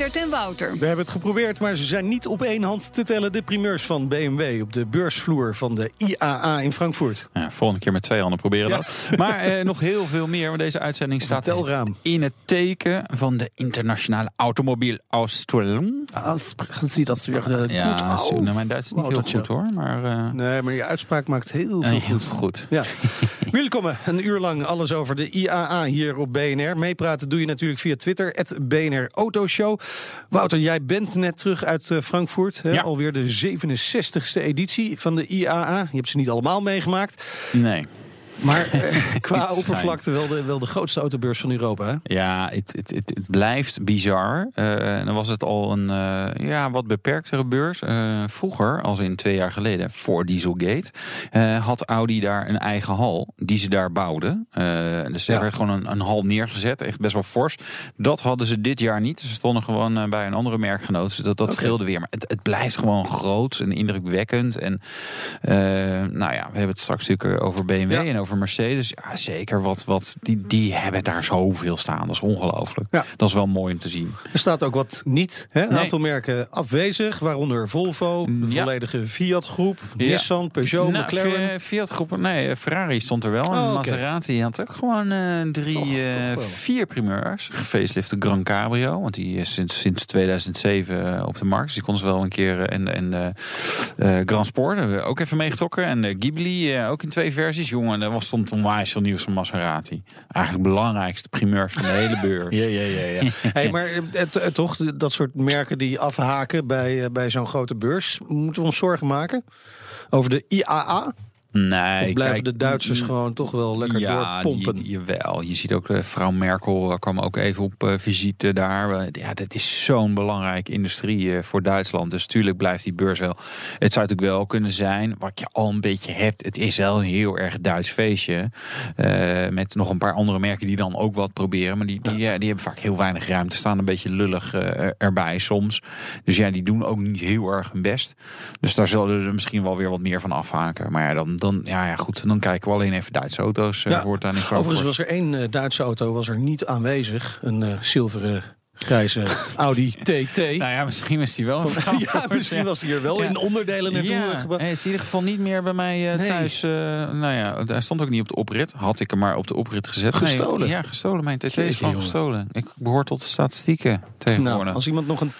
Meindert en Wouter. We hebben het geprobeerd, maar ze zijn niet op één hand te tellen. De primeurs van BMW op de beursvloer van de IAA in Frankfurt. Ja, volgende keer met twee handen proberen dat. Maar eh, nog heel veel meer, want deze uitzending staat telraam. in het teken van de internationale automobielausstellung. Ah, ziet dat weer uh, Ja, goed uit. nou, mijn Duits is niet heel goed hoor, maar... eh, Nee, maar je uitspraak maakt heel veel heel goed. goed. Ja. Welkom, een uur lang alles over de IAA hier op BNR. Meepraten doe je natuurlijk via Twitter, het BNR Autoshow. Wouter, jij bent net terug uit eh, Frankfurt. Hè? Ja. Alweer de 67ste editie van de IAA. Je hebt ze niet allemaal meegemaakt. Nee. Maar eh, qua oppervlakte wel de, wel de grootste autobeurs van Europa. Hè? Ja, het, het, het, het blijft bizar. Eh, dan was het al een eh, ja, wat beperktere beurs. Vroeger, als in twee jaar geleden, voor Dieselgate, had Audi daar een eigen hal die ze daar bouwden. Dus er Ja. werd gewoon een, een hal neergezet, echt best wel fors. Dat hadden ze dit jaar niet. Ze stonden gewoon bij een andere merkgenoot. Dus dat, dat scheelde weer. Maar het, het blijft gewoon groot en indrukwekkend. En nou ja, we hebben het straks natuurlijk over BMW Ja. en over Mercedes. Ja, zeker. Wat, wat, die, die hebben daar zoveel staan. Dat is ongelooflijk. Ja. Dat is wel mooi om te zien. Er staat ook wat niet. Hè? Een Nee. aantal merken afwezig, waaronder Volvo, de Ja. volledige Fiat-groep, Ja. Nissan, Peugeot, Nou, McLaren. Fi- Fiat groepen, nee, Ferrari stond er wel. En Oh, oké. Maserati had ook gewoon eh, drie, Toch- eh, toch vier primeurs. Gefacelifte Gran Cabrio, want die is sinds, sinds 2007 op de markt. Dus die konden ze wel een keer. eh, En, en eh, eh, Grand Sport hebben we ook even meegetrokken. En eh, Ghibli eh, ook in twee versies. Jongen, was stond onwijs veel nieuws van Maserati. Eigenlijk de belangrijkste primeurs van de hele beurs. Ja, ja, ja. ja. hey, maar eh, het, toch, dat soort merken die afhaken bij, eh, bij zo'n grote beurs. Moeten we ons zorgen maken over de IAA? Nee, Of blijven kijk, de Duitsers gewoon toch wel lekker ja, doorpompen? Die, jawel. Je ziet ook de vrouw Merkel eh, kwam ook even op eh, visite daar. Eh, ja, dat is zo'n belangrijke industrie eh, voor Duitsland. Dus tuurlijk blijft die beurs wel. Het zou natuurlijk wel kunnen zijn, wat je al een beetje hebt. Het is wel een heel erg Duits feestje. eh, met nog een paar andere merken die dan ook wat proberen. Maar die, die, ja, die hebben vaak heel weinig ruimte. Staan een beetje lullig eh, erbij soms. Dus ja, die doen ook niet heel erg hun best. Dus daar zullen er misschien wel weer wat meer van afhaken. Maar ja, dan, dan, ja, ja, goed, dan kijken we alleen even Duitse auto's eh Ja. voortaan in Frankfurt. Overigens was er één eh, Duitse auto was er niet aanwezig. Een eh, zilveren, grijze Audi TT. Nou ja, misschien is die wel een ja, misschien was hij er wel Ja. in onderdelen naartoe Ja, gebracht. hij is in ieder geval niet meer bij mij Nee. thuis. eh, nou ja, hij stond ook niet op de oprit. Had ik hem maar op de oprit gezet. Nee, Gestolen? ja, gestolen. Mijn TT Jeetje, is gewoon gestolen. Ik behoor tot de statistieken tegenwoordig. Nou, als iemand nog een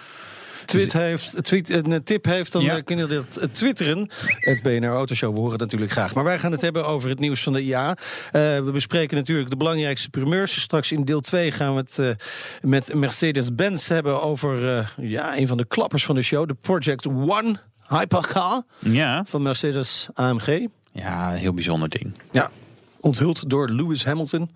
tweet heeft, tweet, een tip heeft, dan Ja. eh, kunnen we dat eh, twitteren. Het BNR Autoshow, we horen het natuurlijk graag. Maar wij gaan het hebben over het nieuws van de IA. Eh, we bespreken natuurlijk de belangrijkste primeurs. Straks in deel 2 gaan we het met Mercedes-Benz hebben over ja, een van de klappers van de show. De Project One Hypercar ja. van Mercedes AMG. ja, een heel bijzonder ding. Ja, onthuld door Lewis Hamilton.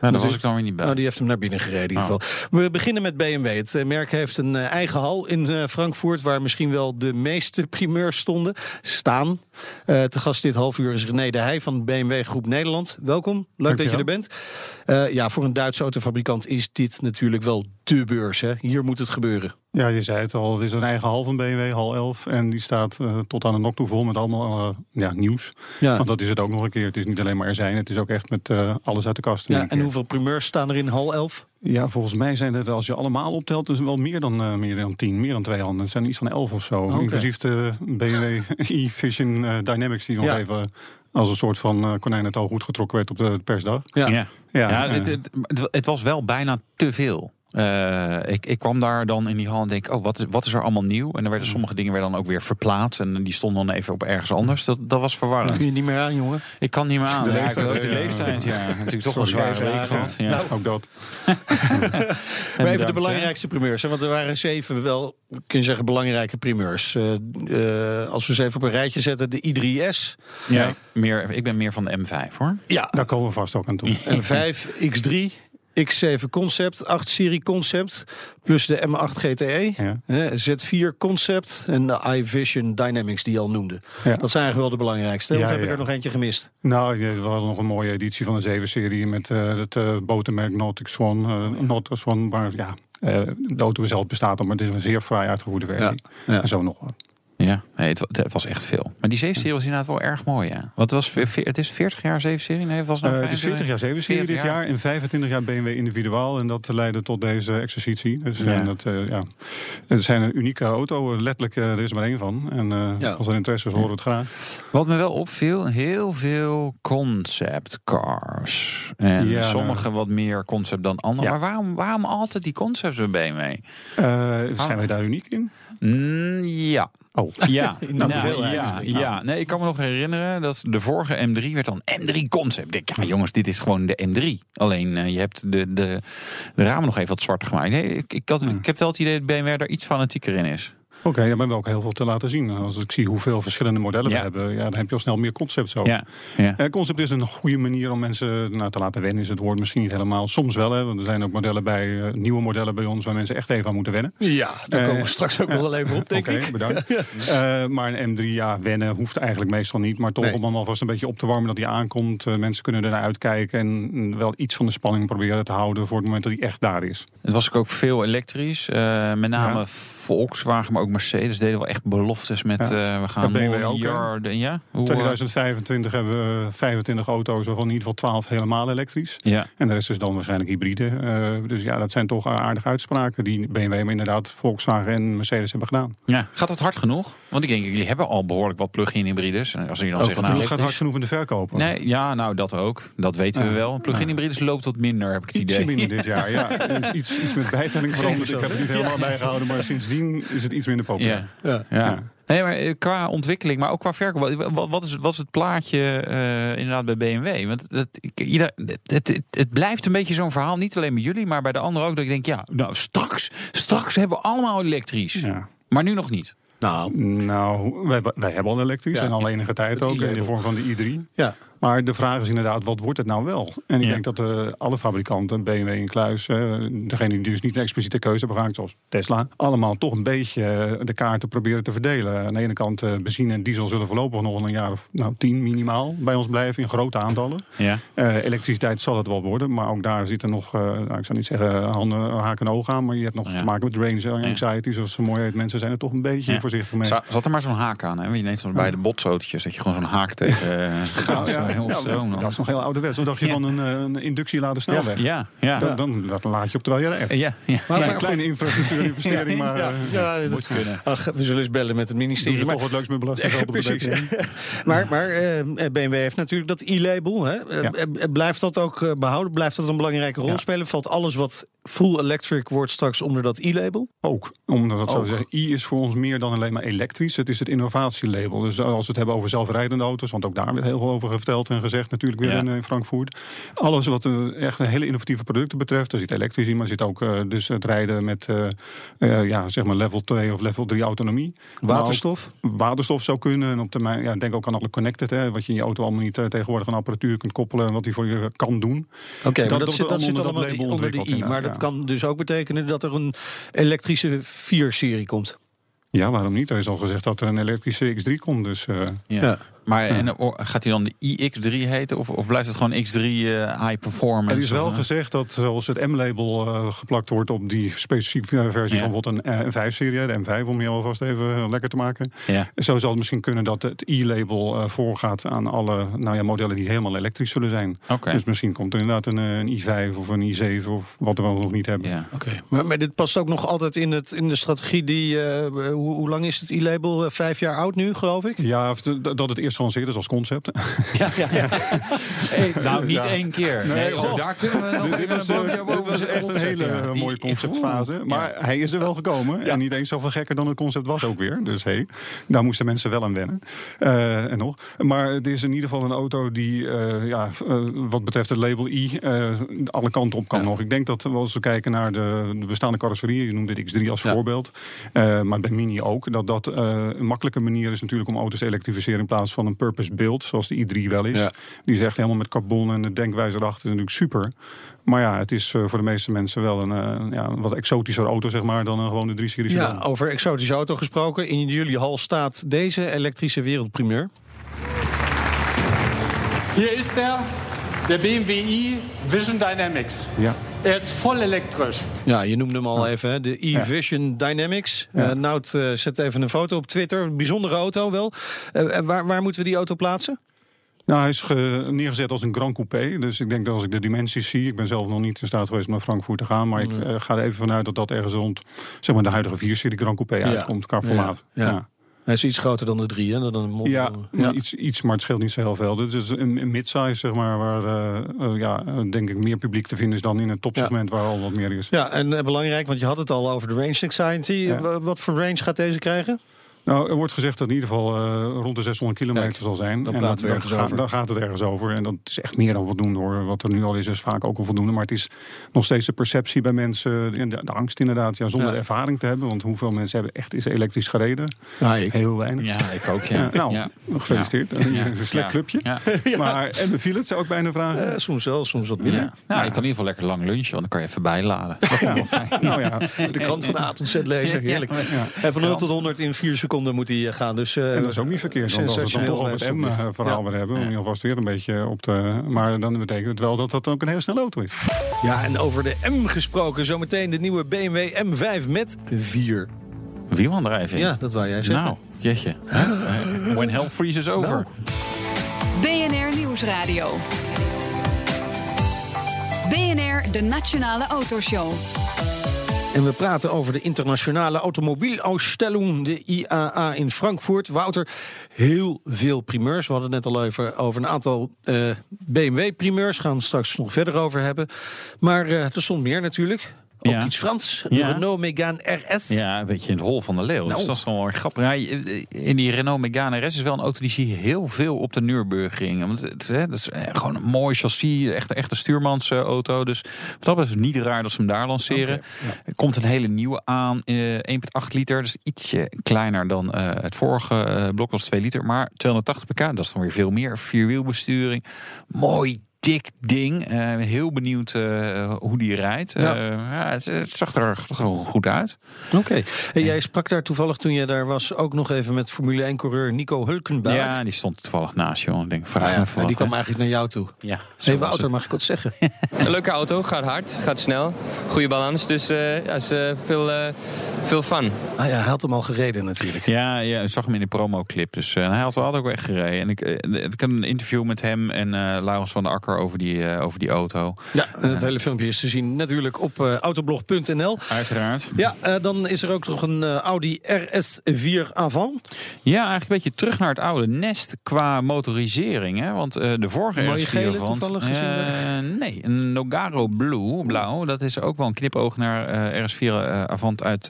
Nou, daar was ik dan weer niet bij. Nou, die heeft hem naar binnen gereden in ieder Oh. geval. We beginnen met BMW. Het eh, merk heeft een eh, eigen hal in eh, Frankfurt... waar misschien wel de meeste primeurs stonden, staan. Eh te gast dit half uur is René de Heij van BMW Groep Nederland. Welkom, leuk dat je er bent. Ja, voor een Duitse autofabrikant is dit natuurlijk wel de beurs. Hè? Hier moet het gebeuren. Ja, je zei het al, het is een eigen hal van BMW, hal 11. En die staat eh, tot aan de nok toe vol met allemaal eh, ja, nieuws. Ja. Want dat is het ook nog een keer. Het is niet alleen maar er zijn, het is ook echt met eh, alles uit de kast. Ja, en keer. hoeveel primeurs staan er in hal 11? Ja, volgens mij zijn het, als je allemaal optelt, dus wel meer dan, eh, meer dan tien, meer dan twee handen. Het zijn iets van elf of zo. Inclusief de BMW e-Vision Dynamics, die nog Ja. even als een soort van eh, konijn het al goed getrokken werd op de persdag. Ja. Ja, Ja, het, het- het was wel bijna te veel. Eh, ik, ik kwam daar dan in die hal en denk, oh, wat is, wat is er allemaal nieuw? En er werden sommige dingen werden dan ook weer verplaatst. En die stonden dan even op ergens anders. Dat, dat was verwarrend. Kun je niet meer aan, jongen? Ik kan niet meer aan. De Ja, leeftijd, de ja. leeftijd. Ja, natuurlijk toch wel een Sorry, zware ja, week gehad. Ja. Nou, Ook dat. Maar even de belangrijkste primeurs. hè, Want er waren zeven wel, kun je zeggen, belangrijke primeurs. Eh, eh, als we ze even op een rijtje zetten. De i3S. Ja, meer, ik ben meer van de M5 hoor. Ja. Daar komen we vast ook aan toe. En 5 X3. X7 Concept, 8-serie Concept, plus de M8 GTE, Ja. hè, Z4 Concept en de iVision Dynamics die je al noemde. Ja. Dat zijn eigenlijk wel de belangrijkste. Of Ja, heb ik er nog eentje gemist? Nou, je had nog een mooie editie van de 7-serie met eh, het eh, botenmerk Nautic Swan. eh Nautic Swan, maar ja, eh, de auto zelf bestaat al, maar het is een zeer fraai uitgevoerde versie. En zo nog wat. Ja, nee, het, wa- het was echt veel. Maar die 7-serie was inderdaad wel erg mooi, ja. Wat was, ve- ve- het is 40 jaar 7-serie? Nee, het was nog Eh, het is 40 jaar 7-serie 40 dit jaar en 25 jaar BMW individuaal. En dat leidde tot deze exercitie. Dus Ja. en dat, eh, ja. Het zijn een unieke auto. Letterlijk, eh, er is maar één van. En eh, Ja. als er interesse is, horen we het graag. Wat me wel opviel, heel veel concept cars. En Ja, sommige wat meer concept dan andere. Ja. Maar waarom, waarom altijd die concepts bij BMW? Eh, zijn wij daar uniek in? Mm, ja. Oh. Ja, de nou, hoeveelheid. ja, Nou. ja, nee, ik kan me nog herinneren dat de vorige M3 werd dan M3 Concept. Ik denk, ja jongens, dit is gewoon de M3. Alleen eh, je hebt de, de, de ramen nog even wat zwarter gemaakt. Nee, ik, ik, had, ik heb wel het idee dat BMW daar iets fanatieker in is. Oké, daar hebben we ook heel veel te laten zien. Als ik zie hoeveel verschillende modellen Ja. we hebben, ja, dan heb je al snel meer concepts ook. Ja, ja. Eh, concept is een goede manier om mensen nou, te laten wennen, is het woord misschien niet helemaal. Soms wel, hè, want er zijn ook modellen bij, eh, nieuwe modellen bij ons waar mensen echt even aan moeten wennen. Ja, daar Eh, komen we straks ook nog wel even op, denk Oké, ik. bedankt. Eh, maar een M3, ja, wennen hoeft eigenlijk meestal niet. Maar toch Nee. om hem alvast een beetje op te warmen dat hij aankomt. Eh, mensen kunnen ernaar uitkijken en mm, wel iets van de spanning proberen te houden voor het moment dat hij echt daar is. Het was ook veel elektrisch. eh, met name Ja. Volkswagen, maar ook Mercedes deden wel echt beloftes met... Ja. eh, we gaan Dat BMW ook, miljarden... Ja? Hoe, eh, 2025 hebben we 25 auto's, waarvan in ieder geval 12 helemaal elektrisch. ja. En de rest is dan waarschijnlijk hybride. Eh, dus ja, dat zijn toch aardige uitspraken die BMW, maar inderdaad Volkswagen en Mercedes hebben gedaan. ja. Gaat het hard genoeg? Want ik denk, jullie hebben al behoorlijk wat plug-in hybrides. Als jullie dan Ook zeggen, wat nou, het gaat hard genoeg in de verkoop. hoor. Nee, ja, nou dat ook. Dat weten we wel. Plug-in hybrides loopt wat minder, heb ik het Ietsje idee. minder dit jaar, ja. Iets, iets met bijtelling veranderd. Ik heb het niet helemaal bijgehouden, maar sindsdien is het iets minder populair. Ja. Ja. Ja. Ja. Nee, maar eh, qua ontwikkeling, maar ook qua verkoop. Wat, is, wat is het plaatje eh, inderdaad bij BMW? Want ieder, het, het, het, het blijft een beetje zo'n verhaal. Niet alleen bij jullie, maar bij de anderen ook. Dat ik denk, ja, nou straks, straks hebben we allemaal elektrisch. Ja. Maar nu nog niet. Nou, Nou, wij, wij hebben al elektrisch Ja. en al enige tijd ook in de vorm van de i3. ja. Maar de vraag is inderdaad, wat wordt het nou wel? En ik Ja. denk dat eh, alle fabrikanten, BMW en Kluis, eh degene die dus niet een expliciete keuze hebben gemaakt, zoals Tesla, allemaal toch een beetje eh, de kaarten proberen te verdelen. Aan de ene kant benzine en diesel zullen voorlopig nog een jaar of nou, tien minimaal bij ons blijven in grote aantallen. Ja. Elektriciteit zal het wel worden, maar ook daar zitten nog, nou, ik zou niet zeggen handen, haken en ogen aan, maar je hebt nog Ja. te maken met range anxiety, zoals het zo mooi heet. Mensen zijn er toch een beetje voorzichtig mee. Za- Zat er maar zo'n haak aan, hè? Je neemt zo'n bij de botsautootjes dat je gewoon zo'n haak tegen Nou, ja, dan. dat is nog heel ouderwets. Wat dacht je Ja. van een, eh, een inductieladen snelweg? Ja, ja. Dan, dan, dat laat je op terwijl je rijdt. Ja, ja. Maar- Kleine, kleine infrastructuurinvestering, maar ja, eh, ja, dat- Moet kunnen. Ach, we zullen eens bellen met het doen ministerie. ze Maar- toch wat leuks met belastinggeld op Precies. Maar maar eh, BMW heeft natuurlijk dat e-label. Blijft dat ook eh, behouden? Blijft dat een belangrijke rol Ja. spelen? Valt alles wat full electric wordt straks onder dat e-label? Ook, omdat dat zo Ook. zeggen. I is voor ons meer dan alleen maar elektrisch. Het is het innovatielabel. Dus als we het hebben over zelfrijdende auto's, want ook daar werd heel veel over verteld en gezegd, natuurlijk weer Ja. in, eh, Frankfurt. Alles wat eh, echt een hele innovatieve producten betreft, er zit elektrisch in, maar er zit ook eh, dus het rijden met eh, eh, ja, zeg maar level 2 of level 3 autonomie. Waterstof? waterstof zou kunnen. En op termijn, ja, denk ook aan alle connected, hè, wat je in je auto allemaal niet eh, tegenwoordig aan apparatuur kunt koppelen en wat die voor je kan doen. Oké, dat dat, zit, dat allemaal zit onder dat allemaal label onder de i. Maar dat kan dus ook betekenen dat er een elektrische 4-serie komt. Ja, waarom niet? Er is al gezegd dat er een elektrische X3 komt. Dus eh, Ja. Ja. Maar en, oh, gaat hij dan de iX3 heten? Of, of blijft het gewoon X3 eh, high performance? er is wel eh? gezegd dat zoals het M-label eh, geplakt wordt op die specifieke versie Ja. van bijvoorbeeld een, eh, een 5-serie, de M5 om je alvast even eh, lekker te maken. Ja. Zo zal het misschien kunnen dat het i-label eh, voorgaat aan alle nou ja, modellen die helemaal elektrisch zullen zijn. Oké. Dus misschien komt er inderdaad een, eh, een i5 of een i7 of wat we nog niet hebben. Ja. Oké, maar, maar dit past ook nog altijd in, het, in de strategie die... eh, hoe, hoe lang is het e-label? Eh, Vijf jaar oud nu, geloof ik? Ja, dat het eerst gelanceerd is als concept. Ja, ja, ja. Hey, nou, niet één keer. Nee, Nee, daar kunnen we nog Dit was, een eh, dit was echt een hele eh, mooie conceptfase. Maar hij is er wel gekomen. En niet eens zoveel gekker dan het concept was ook weer. Dus hey, daar moesten mensen wel aan wennen. Eh, en nog. Maar het is in ieder geval een auto die, ja, wat betreft het label I, alle kanten op kan nog. Ik denk dat we als we kijken naar de, de bestaande carrosserieën, je noemde dit X3 als voorbeeld. maar bij Mini ook. Dat dat een makkelijke manier is natuurlijk om auto's te elektrificeren in plaats van van een purpose build, zoals de i3 wel is. Ja. Die is echt helemaal met carbon en de denkwijze erachter is natuurlijk super. Maar ja, het is eh, voor de meeste mensen wel een, eh, ja, een wat exotischer auto, zeg maar, dan een gewone 3-serie Ja, sedan. over exotische auto gesproken. In jullie hal staat deze elektrische wereldprimeur. Hier ist er, der BMW i Vision Dynamics. Ja. Er ist voll elektrisch. Ja, je noemde hem al even, hè, de e-Vision Dynamics. Ja. Eh, Nout eh, zet even een foto op Twitter. Bijzondere auto wel. Eh, waar, waar moeten we die auto plaatsen? Nou, hij is ge- neergezet als een Grand Coupé. Dus ik denk dat als ik de dimensies zie... Ik ben zelf nog niet in staat geweest om naar Frankfurt te gaan... maar ik ga er even vanuit dat dat ergens rond zeg maar, de huidige 4-serie Grand Coupé uitkomt qua formaat. Ja, ja. Hij is iets groter dan de drie, hè? Dan een mond. Ja, Iets, iets, maar het scheelt niet zo heel veel. Dit is een, een midsize, zeg maar, waar eh, eh, ja, eh, denk ik meer publiek te vinden is dan in het topsegment waar al wat meer is. Ja, en belangrijk, want je had het al over de Range Anxiety. Ja. Wat voor range gaat deze krijgen? Nou, er wordt gezegd dat in ieder geval eh, rond de 600 kilometer Kijk, zal zijn. dan en dat, we ergens gaat- over. dan gaat het ergens over. En dat is echt meer dan voldoende hoor. Wat er nu al is, is vaak ook al voldoende. Maar het is nog steeds de perceptie bij mensen, en de, de angst inderdaad, ja, zonder Ja. ervaring te hebben. Want hoeveel mensen hebben echt is elektrisch gereden? Ja, ik. Heel weinig. Ja, ik ook. Ja. Ja, nou, ja. gefeliciteerd. Ja. Een slecht Ja. clubje. Ja. Maar, en beviel het, zou ik bijna vragen. Eh, soms wel, soms wat minder. Ja. Nou, je kan in ieder geval lekker lang lunchen, want dan kan je even bijladen. Dat wel fijn. Nou ja, De krant van de A tot Z lezen, heerlijk. Ja. En van 0 tot 100 in 4 seconden moet hij eh, gaan. Dus, eh, En dat is ook niet verkeerd. Want als we het dan toch over het M-verhaal Ja. weer hebben, om je alvast weer een beetje op te. Maar dan betekent het wel dat dat ook een heel snelle auto is. Ja, en over de M gesproken. Zometeen de nieuwe BMW M5 met 4. Wielaandrijving. Ja, dat wou jij zeggen. Nou, jeetje. When hell freezes over. BNR Nieuwsradio. BNR, de Nationale Autoshow. En we praten over de internationale automobielausstelling, de IAA in Frankfurt. Wouter, heel veel primeurs. We hadden het net al even over een aantal eh, BMW-primeurs. Gaan we straks nog verder over hebben. Maar eh, er stond meer natuurlijk. Ook Ja. iets Frans. De Ja. Renault Megane RS. Ja, een beetje in het hol van de leeuw. Nou. Dus dat is wel weer grappig. Ja, in die Renault Megane RS is wel een auto die zie je heel veel op de Nürburgring. Want het, hè, dat is eh, gewoon een mooi chassis, echt, echt een stuurmansauto. Dus wat dat is niet raar dat ze hem daar lanceren. Er komt een hele nieuwe aan, eh, 1,8 liter. Dus ietsje kleiner dan eh, het vorige eh, blok was 2 liter. Maar 280 pk, dat is dan weer veel meer. Vierwielbesturing, mooi dik ding. Eh, heel benieuwd eh, hoe die rijdt. Ja. Eh, ja, het, het zag er wel goed uit. Oké. Hey, jij sprak daar toevallig toen jij daar was ook nog even met Formule 1-coureur Nico Hulkenberg. Ja, die stond toevallig naast je. Ik denk, vraag ja, even wat, die kwam eigenlijk naar jou toe. Ja, Wouter, het. mag ik wat zeggen? Een leuke auto, gaat hard, gaat snel. Goede balans, dus eh ja, is, eh, veel, eh, veel fun. Ah ja, hij had hem al gereden natuurlijk. Ja, ja, ik zag hem in de promoclip. Dus eh, hij had wel ook wel echt gereden. En ik, ik had een interview met hem en eh Laurens van der Akker over die, eh, over die auto. Ja, en het hele filmpje is te zien natuurlijk op eh, autoblog.nl. Uiteraard. Ja, eh, dan is er ook nog een Audi RS4 Avant. Ja, eigenlijk een beetje terug naar het oude nest qua motorisering. Hè? Want eh, de vorige Mooie RS4 gele van- toevallig gezien Eh, nee, een Nogaro Blue, blauw. Dat is ook wel een knipoog naar eh, RS4 eh, Avant uit...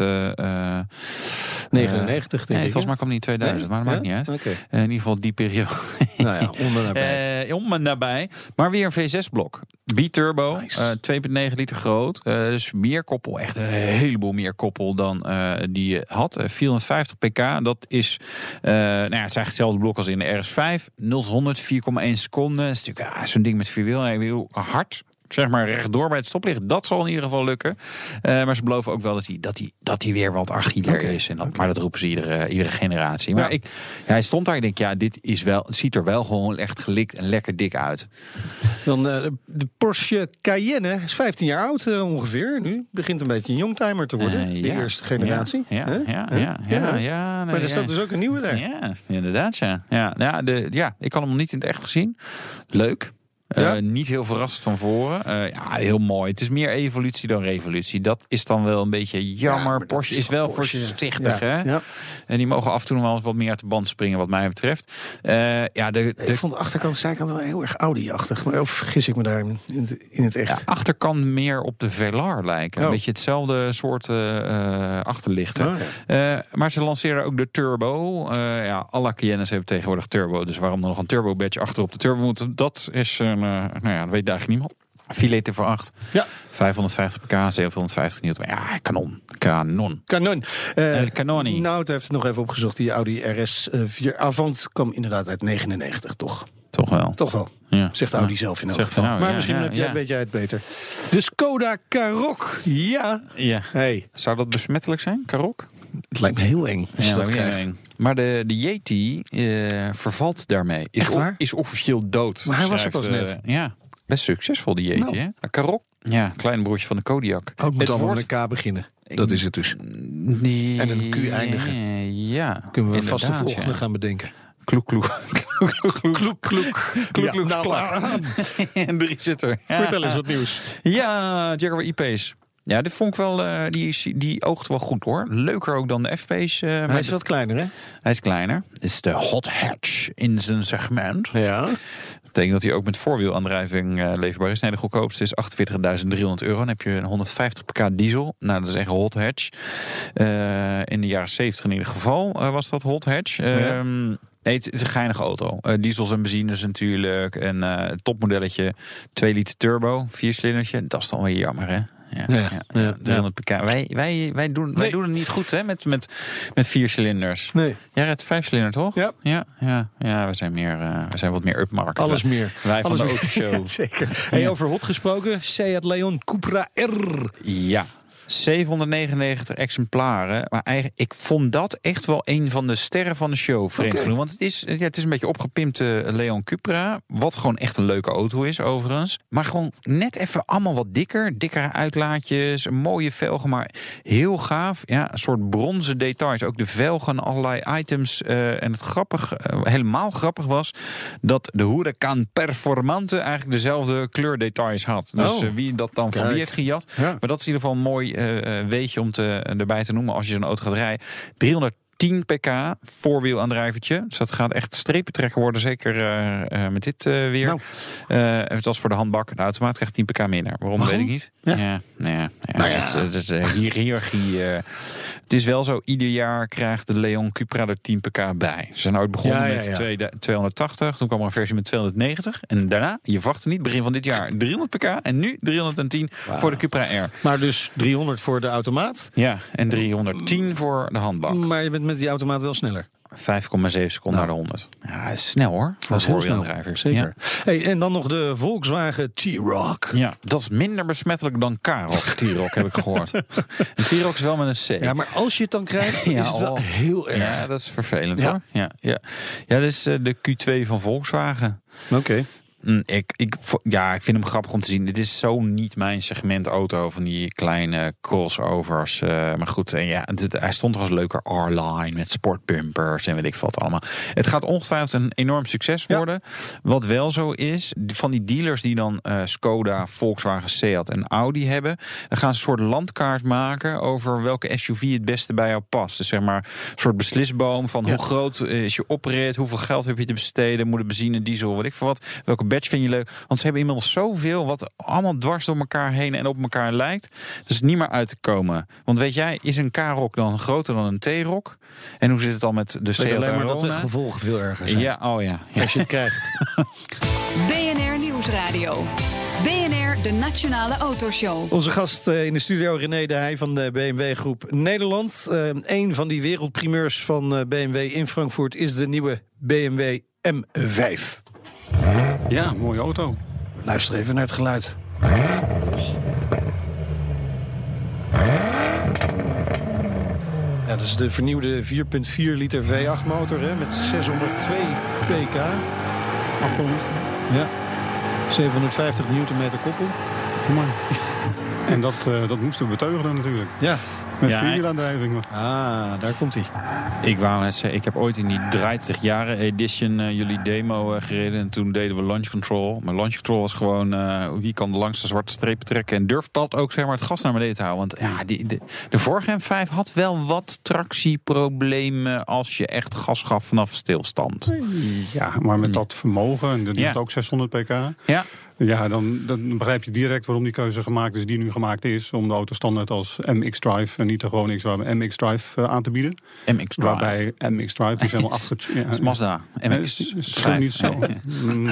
eh, eh, 99 denk nee, ik, volgens mij kwam in 2000, maar dat maakt niet uit. Eh, in ieder geval die periode. Nou ja, onder nabij. Eh, om en nabij. Maar weer een V6-blok. B-turbo, Nice. eh, 2,9 liter groot. Eh, dus meer koppel, echt een heleboel meer koppel dan eh, die je had. Eh, 450 pk, dat is, eh, nou ja, het is eigenlijk hetzelfde blok als in de RS5. 0 tot 100, 4,1 seconden. Dat is natuurlijk ah, zo'n ding met vierwiel. Hard, zeg maar rechtdoor bij het stoplicht. Dat zal in ieder geval lukken. Eh, maar ze beloven ook wel dat hij, dat hij, dat hij weer wat agieler is. En dat, Maar dat roepen ze iedere, iedere generatie. Maar Ja. ik, hij stond daar. Ik denk, ja, dit is wel, het ziet er wel gewoon echt gelikt en lekker dik uit. Dan eh, de Porsche Cayenne is 15 jaar oud eh, ongeveer. Nu begint een beetje een youngtimer te worden. De ja. eerste generatie. Ja, ja, ja, ja, ja, Maar er staat dus ook een nieuwe daar. Ja, inderdaad, ja. Ja, ja, de, ja, ik had hem nog niet in het echt gezien. Leuk. Eh, niet heel verrast van voren. Eh, ja, heel mooi. Het is meer evolutie dan revolutie. Dat is dan wel een beetje jammer. Porsche is wel Porsche? voorzichtig, Ja, hè? ja. En die mogen af en toe nog wel eens wat meer uit de band springen, wat mij betreft. Eh, ja, de, de Ik vond de achterkant zijkant wel heel erg Audi-achtig. Maar of vergis ik me daar in het, in het echt? achterkant meer op de Velar lijken. Oh. Een beetje hetzelfde soort achterlichten. Oh, maar ze lanceren ook de Turbo. Ja, alle Cayennes hebben tegenwoordig Turbo. Dus waarom er nog een Turbo badge achter op de Turbo moet, dat is, een, nou ja, dat weet eigenlijk niemand. Filet voor 8. Ja. 550 pk, 750 newton. Ja, kanon. Canon. Canon. Eh, El Canoni. Nou, het heeft het nog even opgezocht. Die Audi RS4 Avant kwam inderdaad uit 99, toch? Toch wel. Toch wel. Ja. Zegt Audi zelf in elk Zegt geval. nou, maar ja, misschien ja, heb jij, ja. weet jij het beter. De Skoda Karoq. Ja. Ja. Hey, Zou dat besmettelijk zijn, Karok? het lijkt me heel eng als je dat lijkt me krijgt. eng. Maar de, de Yeti eh, vervalt daarmee. Is, waar? is officieel dood. Maar hij was er pas eh, net. Ja, best succesvol die Yeti. Nou. hè? Maar Karok, ja, klein broertje van de Kodiak. Oh, het moet allemaal wordt- met K beginnen. Dat is het dus. Die- En een Q eindigen. Ja, Kunnen we vast de volgende ja. gaan bedenken. Kloek, kloek. Kloek, kloek, kloek. Kloek, kloek, Ja, nou, klak. En drie zit er. Ja. Vertel eens wat nieuws. Ja, Jaguar I-Pace. Ja, dit vond ik wel, eh, die, is- die oogt wel goed hoor. Leuker ook dan de F-Pace. eh, maar Hij is wat kleiner, hè? hij is kleiner. Het is de hot hatch in zijn segment. Ja. Dat betekent dat hij ook met voorwielaandrijving eh, leverbaar is. Nee, de goedkoopste is 48.300 euro. Dan heb je een 150 pk diesel. Nou, dat is echt een hot hatch. Eh, in de jaren 70 in ieder geval eh, was dat hot hatch. Ehm, Nee, het is een geinige auto. Eh, diesels en benzines natuurlijk. En het topmodelletje 2 liter turbo, viercilindertje. Dat is dan weer jammer, hè? Ja, Ja, ja, ja, ja, 300 pk. Wij, wij, wij, doen, wij Nee. doen het niet goed hè, met, met, met vier cilinders. Nee. Jij rijdt vijfcilinder, toch? Ja. Ja, ja, ja we, zijn meer, eh, we zijn wat meer upmarket. Alles meer. Wij van de autoshow. Zeker. Hey, over hot gesproken. Seat Leon Cupra R. Ja. 799 exemplaren. Maar eigenlijk, ik vond dat echt wel een van de sterren van de show, vreemd Oké. genoeg. Want het is, ja, het is een beetje opgepimpte Leon Cupra. Wat gewoon echt een leuke auto is, overigens. Maar gewoon net even allemaal wat dikker. Dikkere uitlaatjes, een mooie velgen, maar heel gaaf. Ja, een soort bronzen details. Ook de velgen, allerlei items. eh, en het grappig, eh, helemaal grappig was... dat de Huracan Performante eigenlijk dezelfde kleurdetails had. Dus Oh. eh, wie dat dan van Kijk. wie heeft gejat... Ja. Maar dat is in ieder geval een mooi eh, eh, weetje om te, erbij te noemen als je zo'n auto gaat rijden. 310 pk voorwielaandrijvertje. Dus dat gaat echt strepen trekken worden, zeker eh, eh, met dit eh, weer. Nou. Het was voor de handbak. De automaat krijgt 10 pk minder. Waarom, weet ik niet. Ja. Ja, nou ja, ja, Nou ja. Het is, het is, eh, hier, hiërarchie. het is wel zo, ieder jaar krijgt de Leon Cupra er 10 pk bij. Ze zijn ooit begonnen Ja, ja, met ja. tweede- 280. Toen kwam er een versie met 290. En daarna, je verwachtte niet, begin van dit jaar 300 pk. En nu 310 voor de Cupra R. Maar dus 300 voor de automaat. Ja, en 310 voor de handbak. Maar je bent met die automaat wel sneller. 5,7 seconden naar de 100. Ja, is snel hoor. Voor Dat is heel. Zeker. Hey, en dan nog de Volkswagen T-Rock. Ja. dat is minder besmettelijk dan Karok. T-Rock heb ik gehoord. En T-Rock is wel met een C. Ja, maar als je het dan krijgt, Ja, is het wel oh. heel erg. Ja, dat is vervelend Ja. hoor. Ja, ja. ja, dat is eh, de Q2 van Volkswagen. Oké. Ik, ik, vo- ja, ik vind hem grappig om te zien. Dit is zo niet mijn segment auto van die kleine crossovers. Eh, maar goed, en ja, het, hij stond er als leuke R-line met sportbumpers en weet ik wat allemaal. Het gaat ongetwijfeld een enorm succes Ja. worden. Wat wel zo is, van die dealers die dan eh, Skoda, Volkswagen, Seat en Audi hebben, dan gaan ze een soort landkaart maken over welke SUV het beste bij jou past. Dus zeg maar een soort beslisboom van Ja. hoe groot is je oprit, hoeveel geld heb je te besteden, moet het benzine, diesel, weet ik veel wat. Welke badge vind je leuk? Want ze hebben inmiddels zoveel wat allemaal dwars door elkaar heen en op elkaar lijkt. Dus niet meer uit te komen. Want weet jij, is een K-Rock dan groter dan een T-Rock? En hoe zit het dan met de Weet Seat alleen maar dat de Arona? gevolgen veel erger zijn. Ja, oh ja. ja. Als je het krijgt. BNR Nieuwsradio. BNR, de Nationale Autoshow. Onze gast eh, in de studio, René de Heij van de BMW Groep Nederland. Eh, een van die wereldprimeurs van eh, BMW in Frankfurt is de nieuwe BMW M5. Ja, mooie auto. Luister even naar het geluid. Ja, dat is de vernieuwde 4.4 liter V8 motor hè, met 602 pk. Afgerond. Ja. 750 newtonmeter koppel. Kom maar. En dat, eh, dat moesten we beteugelen natuurlijk. Ja. Met Ja, vierwielaandrijving. Ah, daar komt hij. Ik wou net zeggen, ik heb ooit in die 30 jaren edition eh, jullie demo eh, gereden. En toen deden we launch control. Maar launch control was gewoon eh, wie kan de langste zwarte strepen trekken. En durft dat ook zeg maar, het gas naar beneden te houden. Want ja, die, de, de vorige M5 had wel wat tractieproblemen als je echt gas gaf vanaf stilstand. Ja, maar met dat vermogen, en dat Ja. doet ook 600 pk. Ja, Ja, dan, dan begrijp je direct waarom die keuze gemaakt is die nu gemaakt is. Om de auto standaard als MX Drive en niet de gewone X-Drive, MX Drive eh, aan te bieden. MX Drive. Waarbij MX Drive, die is helemaal achter. Ja, Dat is Mazda. MX is, is Drive. niet zo. Mm,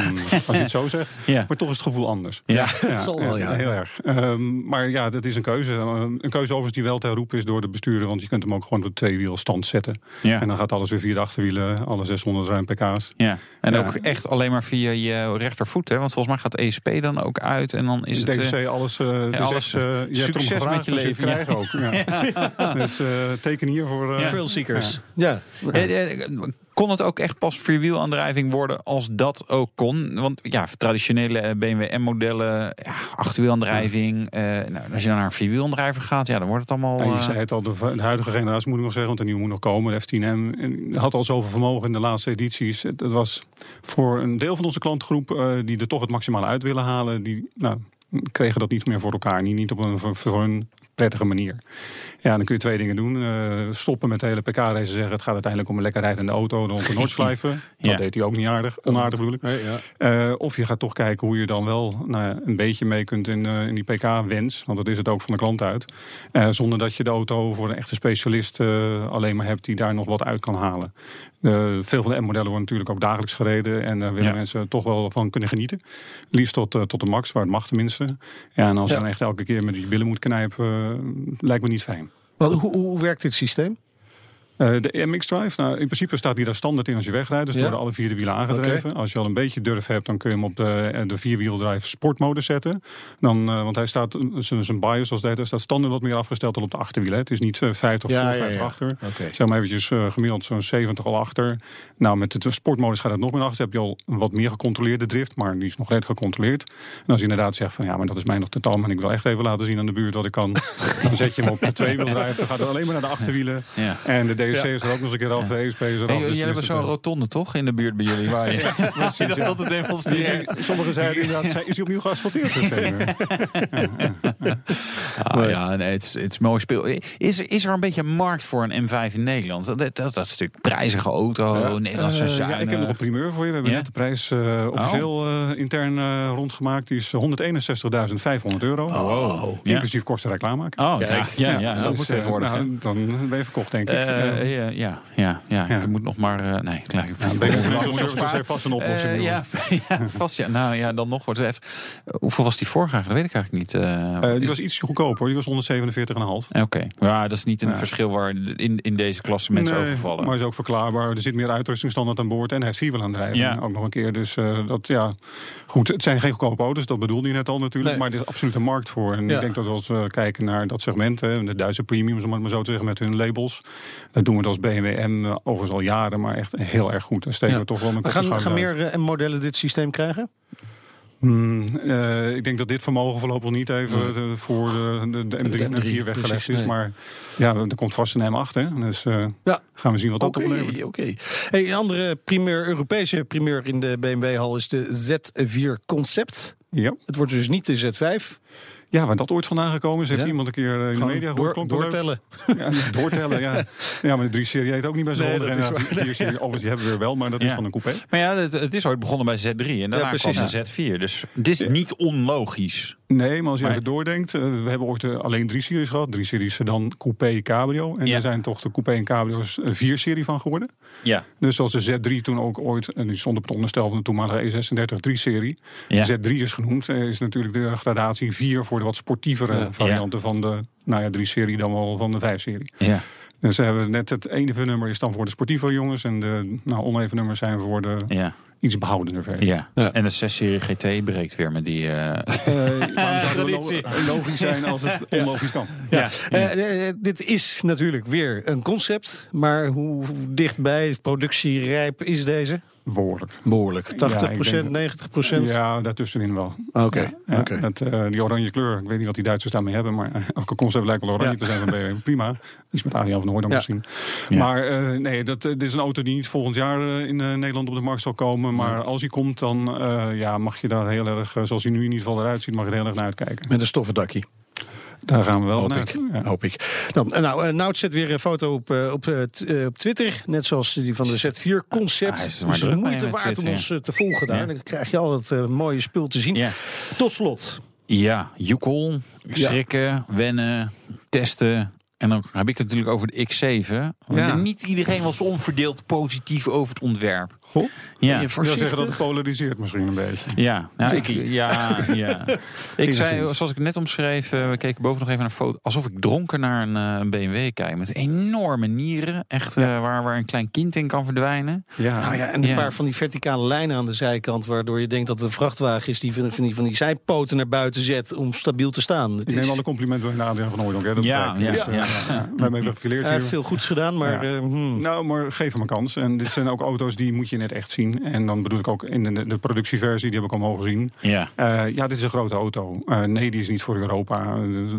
als je het zo zegt. Ja. Maar toch is het gevoel anders. Ja. het zal wel, ja. Heel erg. Ehm, maar ja, dat is een keuze. Een keuze overigens die wel te herroepen is door de bestuurder. Want je kunt hem ook gewoon op de tweewielstand zetten. Ja. En dan gaat alles weer via de achterwielen. Alle 600 ruim pk's. Ja, en Ja. ook echt alleen maar via je rechtervoet. Hè? Want volgens mij gaat Dan ook uit. En dan is het. DCC, eh, alles. eh de alles, zes, je succes gevraagd, met je dus leven, krijg ook. Ja. dus eh, teken hier voor... eh, Trail seekers. Ja. Kon het ook echt pas vierwielaandrijving worden als dat ook kon? Want ja, traditionele eh, BMW M-modellen, ja, achterwielaandrijving. eh, nou, als je dan naar een vierwielaandrijver gaat, ja, dan wordt het allemaal. Ja, je eh, zei het al, de, de huidige generatie moet ik nog zeggen, want de nieuwe moet nog komen. De F10M en had al zoveel vermogen in de laatste edities. Het, het was voor een deel van onze klantgroep die er toch het maximale uit willen halen, die nou, kregen dat niet meer voor elkaar. Niet, niet op een voor een prettige manier. Ja, dan kun je twee dingen doen. Eh, stoppen met de hele PK-race zeggen het gaat uiteindelijk om een lekker rijdende auto rond de Noordslijven. Ja. Dat deed hij ook niet aardig, onaardig bedoel ik. Nee, ja. Eh, of je gaat toch kijken hoe je dan wel nou, een beetje mee kunt in, eh, in die PK-wens. Want dat is het ook van de klant uit. Zonder dat je de auto voor een echte specialist alleen maar hebt die daar nog wat uit kan halen. Veel van de M-modellen worden natuurlijk ook dagelijks gereden. En daar willen Ja. mensen toch wel van kunnen genieten. Liefst tot, tot de max, waar het mag tenminste. Ja, en als je dan echt elke keer met je billen moet knijpen, lijkt me niet fijn. Wat, hoe, hoe werkt dit systeem? Eh, de MX Drive, nou, in principe staat die daar standaard in als je wegrijdt. Dus Ja. worden alle vier de wielen aangedreven. Als je al een beetje durf hebt, dan kun je hem op de, eh, de vierwieldrive sportmodus zetten. Dan, eh, want hij staat, zijn bias als dat, staat standaard wat meer afgesteld dan op de achterwielen. Het is niet eh, 50 Ja, voor, ja, 50 ja. achter. Oké. Zeg maar eventjes gemiddeld zo'n 70 al achter. Nou, met de sportmodus gaat het nog meer achter. Heb je al een wat meer gecontroleerde drift, maar die is nog redelijk gecontroleerd. En als je inderdaad zegt van ja, maar dat is mij nog te tam en ik wil echt even laten zien aan de buurt wat ik kan. dan zet je hem op de tweewieldrive. Dan gaat het alleen maar naar de achterwielen. Ja. En de DSC is er ook nog eens een keer af, de ESP is er Hey, af. jullie dus dan hebben zo'n rotonde toch in de buurt bij jullie? Waar je, je dat altijd demonstreert. Sommigen zeiden inderdaad, is hij opnieuw geasfalteerd? Ah, ja, nee, het, is, het is mooi speel. Is, er- is er een beetje een markt voor een M5 in Nederland? Dat, dat, dat is natuurlijk prijzige auto, Nederlandse zuinig. ja, ik heb nog een primeur voor je. We hebben Ja? net de prijs eh, officieel eh, intern eh, rondgemaakt. Die is 161.500 euro. Ja. Inclusief kosten reclame maken. Oh, ja, Kijk. ja, ja, Ja, dat dus, moet eh, tegenwoordig. nou, dan ben je verkocht, denk ik. Eh, Ja. ja, ja, ja. Ik moet nog maar. eh, nee, klaar. Heeft vast een oplossing. Eh, ja, ja, vast ja. Nou ja, dan nog wordt het echt. Eh, hoeveel was die vorige eigenlijk? Dat weet ik eigenlijk niet. eh. Eh, die Is- was iets goedkoper. hoor. Die was 147,5. Eh, Oké, ja, dat is niet een Ja. verschil waar in, in deze klasse mensen Nee, overvallen. Maar is ook verklaarbaar. Er zit meer uitrustingstandaard aan boord. En hij heeft vierwielaandrijving Ja. ook nog een keer. Dus eh, dat, ja, goed. Het zijn geen goedkope auto's. Dat bedoelde je net al natuurlijk. Nee. Maar er is absoluut een markt voor. En Ja. ik denk dat als we kijken naar dat segment. Hè, de Duitse premiums, om het maar zo te zeggen, met hun labels. Doen we het als BMW M eh, overigens al jaren. Maar echt heel erg goed. Daar steken Ja. we toch wel een kopje gaan, gaan meer eh, M-modellen dit systeem krijgen? Hmm, eh, ik denk dat dit vermogen voorlopig niet even de- voor de, de, de M3 en M3, M4 weggelegd precies, is. nee. Maar ja, er komt vast een M8. Hè? Dus Ja. gaan we zien wat dat oplevert. oké. Hey, een andere primeur, Europese primeur in de BMW-hal is de Z4 Concept. Ja. Het wordt dus niet de Z5. Ja, waar dat ooit vandaan gekomen is, heeft Ja. iemand een keer eh, in de Gewoon media door, gehoord. Leuk. doortellen. Ja, doortellen, ja. Ja, maar de 3-serie heet ook niet bij zo'n Nee, nee, dat is waar. De 4-serie, overigens, die hebben we wel, maar dat is van een coupé. Maar ja, het, het is ooit begonnen bij Z3 en daarna Ja, kwam de Z4. Dus het is niet onlogisch. Nee, maar als je Maar- even doordenkt, eh, we hebben ooit eh, alleen drie series gehad. Drie series sedan, coupé, cabrio. En Ja. er zijn toch de coupé en cabrio's een vier-serie van geworden. Ja. Dus zoals de Z3 toen ook ooit, en die stond op het onderstel van de toenmalige E36 3-serie. Ja. Z3 is genoemd, is natuurlijk de gradatie 4 voor de wat sportievere Ja. varianten van de nou ja, 3-serie dan wel van de 5-serie. Ja. Dus we hebben net het ene nummer is dan voor de sportieve jongens en de nou, oneven nummers zijn voor de Ja. iets behoudender versie. ja. Ja. En de 6-serie GT breekt weer met die. waarom zou het Traditie. lo- logisch zijn als het onlogisch kan? ja. Eh, eh, dit is natuurlijk weer een concept. Maar hoe dichtbij productierijp is deze? Behoorlijk. Behoorlijk. 80 ik denk dat- 90 procent? Ja, daartussenin wel. Oké. Ja, oké. met, eh, die oranje kleur, ik weet niet wat die Duitsers daarmee hebben, maar eh, elke concept lijkt wel oranje Ja. te zijn van BMW. Prima. Iets met Adriaan van Ja. misschien. Ja. Maar eh, nee, dat, dit is een auto die niet volgend jaar in Nederland op de markt zal komen. Maar als hij komt, dan eh, ja, mag je daar heel erg, zoals hij nu in ieder geval eruit ziet, mag je er heel erg naar uitkijken. Met een stoffendakje. Daar gaan we wel Hoop naar. ik. Ja. Hoop ik. Dan, eh, nou, eh, Nout zet weer een foto op, eh, op, t- op Twitter. Net zoals die van de Z4 Concept. is er Het maar is de druk mee moeite waard om ons te volgen daar. Ja. Dan krijg je altijd eh, mooie spul te zien. Ja. Tot slot. Ja, joekel, schrikken, wennen, testen. En dan heb ik het natuurlijk over de X7. Want Ja. Niet iedereen was onverdeeld positief over het ontwerp. Goh, Ja, ik wil zeggen dat het polariseert misschien een beetje. ja, nou, ik, ja, ja. Ik zei, zoals ik het net omschreef, eh, we keken boven nog even naar een foto. Alsof ik dronken naar een, eh, een BMW kijk. Met enorme nieren. Echt eh, waar, waar een klein kind in kan verdwijnen. Ja. Nou ja, en een Ja. paar van die verticale lijnen aan de zijkant... waardoor je denkt dat het een vrachtwagen is... die van, van die, van die zijpoten naar buiten zet om stabiel te staan. Het Ik is neem alle complimenten bij Adriaan van Hooydonk. hè, dat Ja, ja, Dus, ja. ja. Wij hebben even gefileerd Hij heeft veel goeds gedaan, maar... Ja. eh, hmm. Nou, maar geef hem een kans. En dit zijn ook auto's die moet je net echt zien. En dan bedoel ik ook in de, de productieversie, die heb ik al mogen zien. Ja. Eh, ja, dit is een grote auto. Eh, nee, die is niet voor Europa.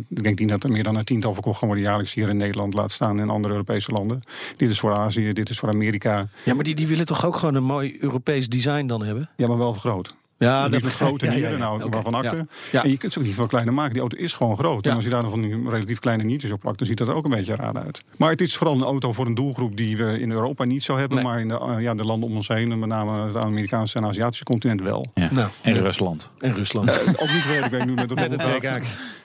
Ik denk niet dat er meer dan een tiental verkocht gaan worden jaarlijks hier in Nederland. Laat staan in andere Europese landen. Dit is voor Azië, dit is voor Amerika. Ja, maar die, die willen toch ook gewoon een mooi Europees design dan hebben? Ja, maar wel groot. Ja, dat met grote ja, ja, ja. nou, Oké, waarvan akte. ja. Ja. En je kunt ze ook niet veel kleiner maken. Die auto is gewoon groot. Ja. En als je daar dan van die relatief kleine niertjes op plakt, dan ziet dat er ook een beetje raar uit. Maar het is vooral een auto voor een doelgroep die we in Europa niet zo hebben. Nee. Maar in de, eh, ja, de landen om ons heen, en met name het Amerikaanse en Aziatische continent wel. ja. Nou, en ja. Rusland. En Rusland. Ook niet waar ik ben nu met de.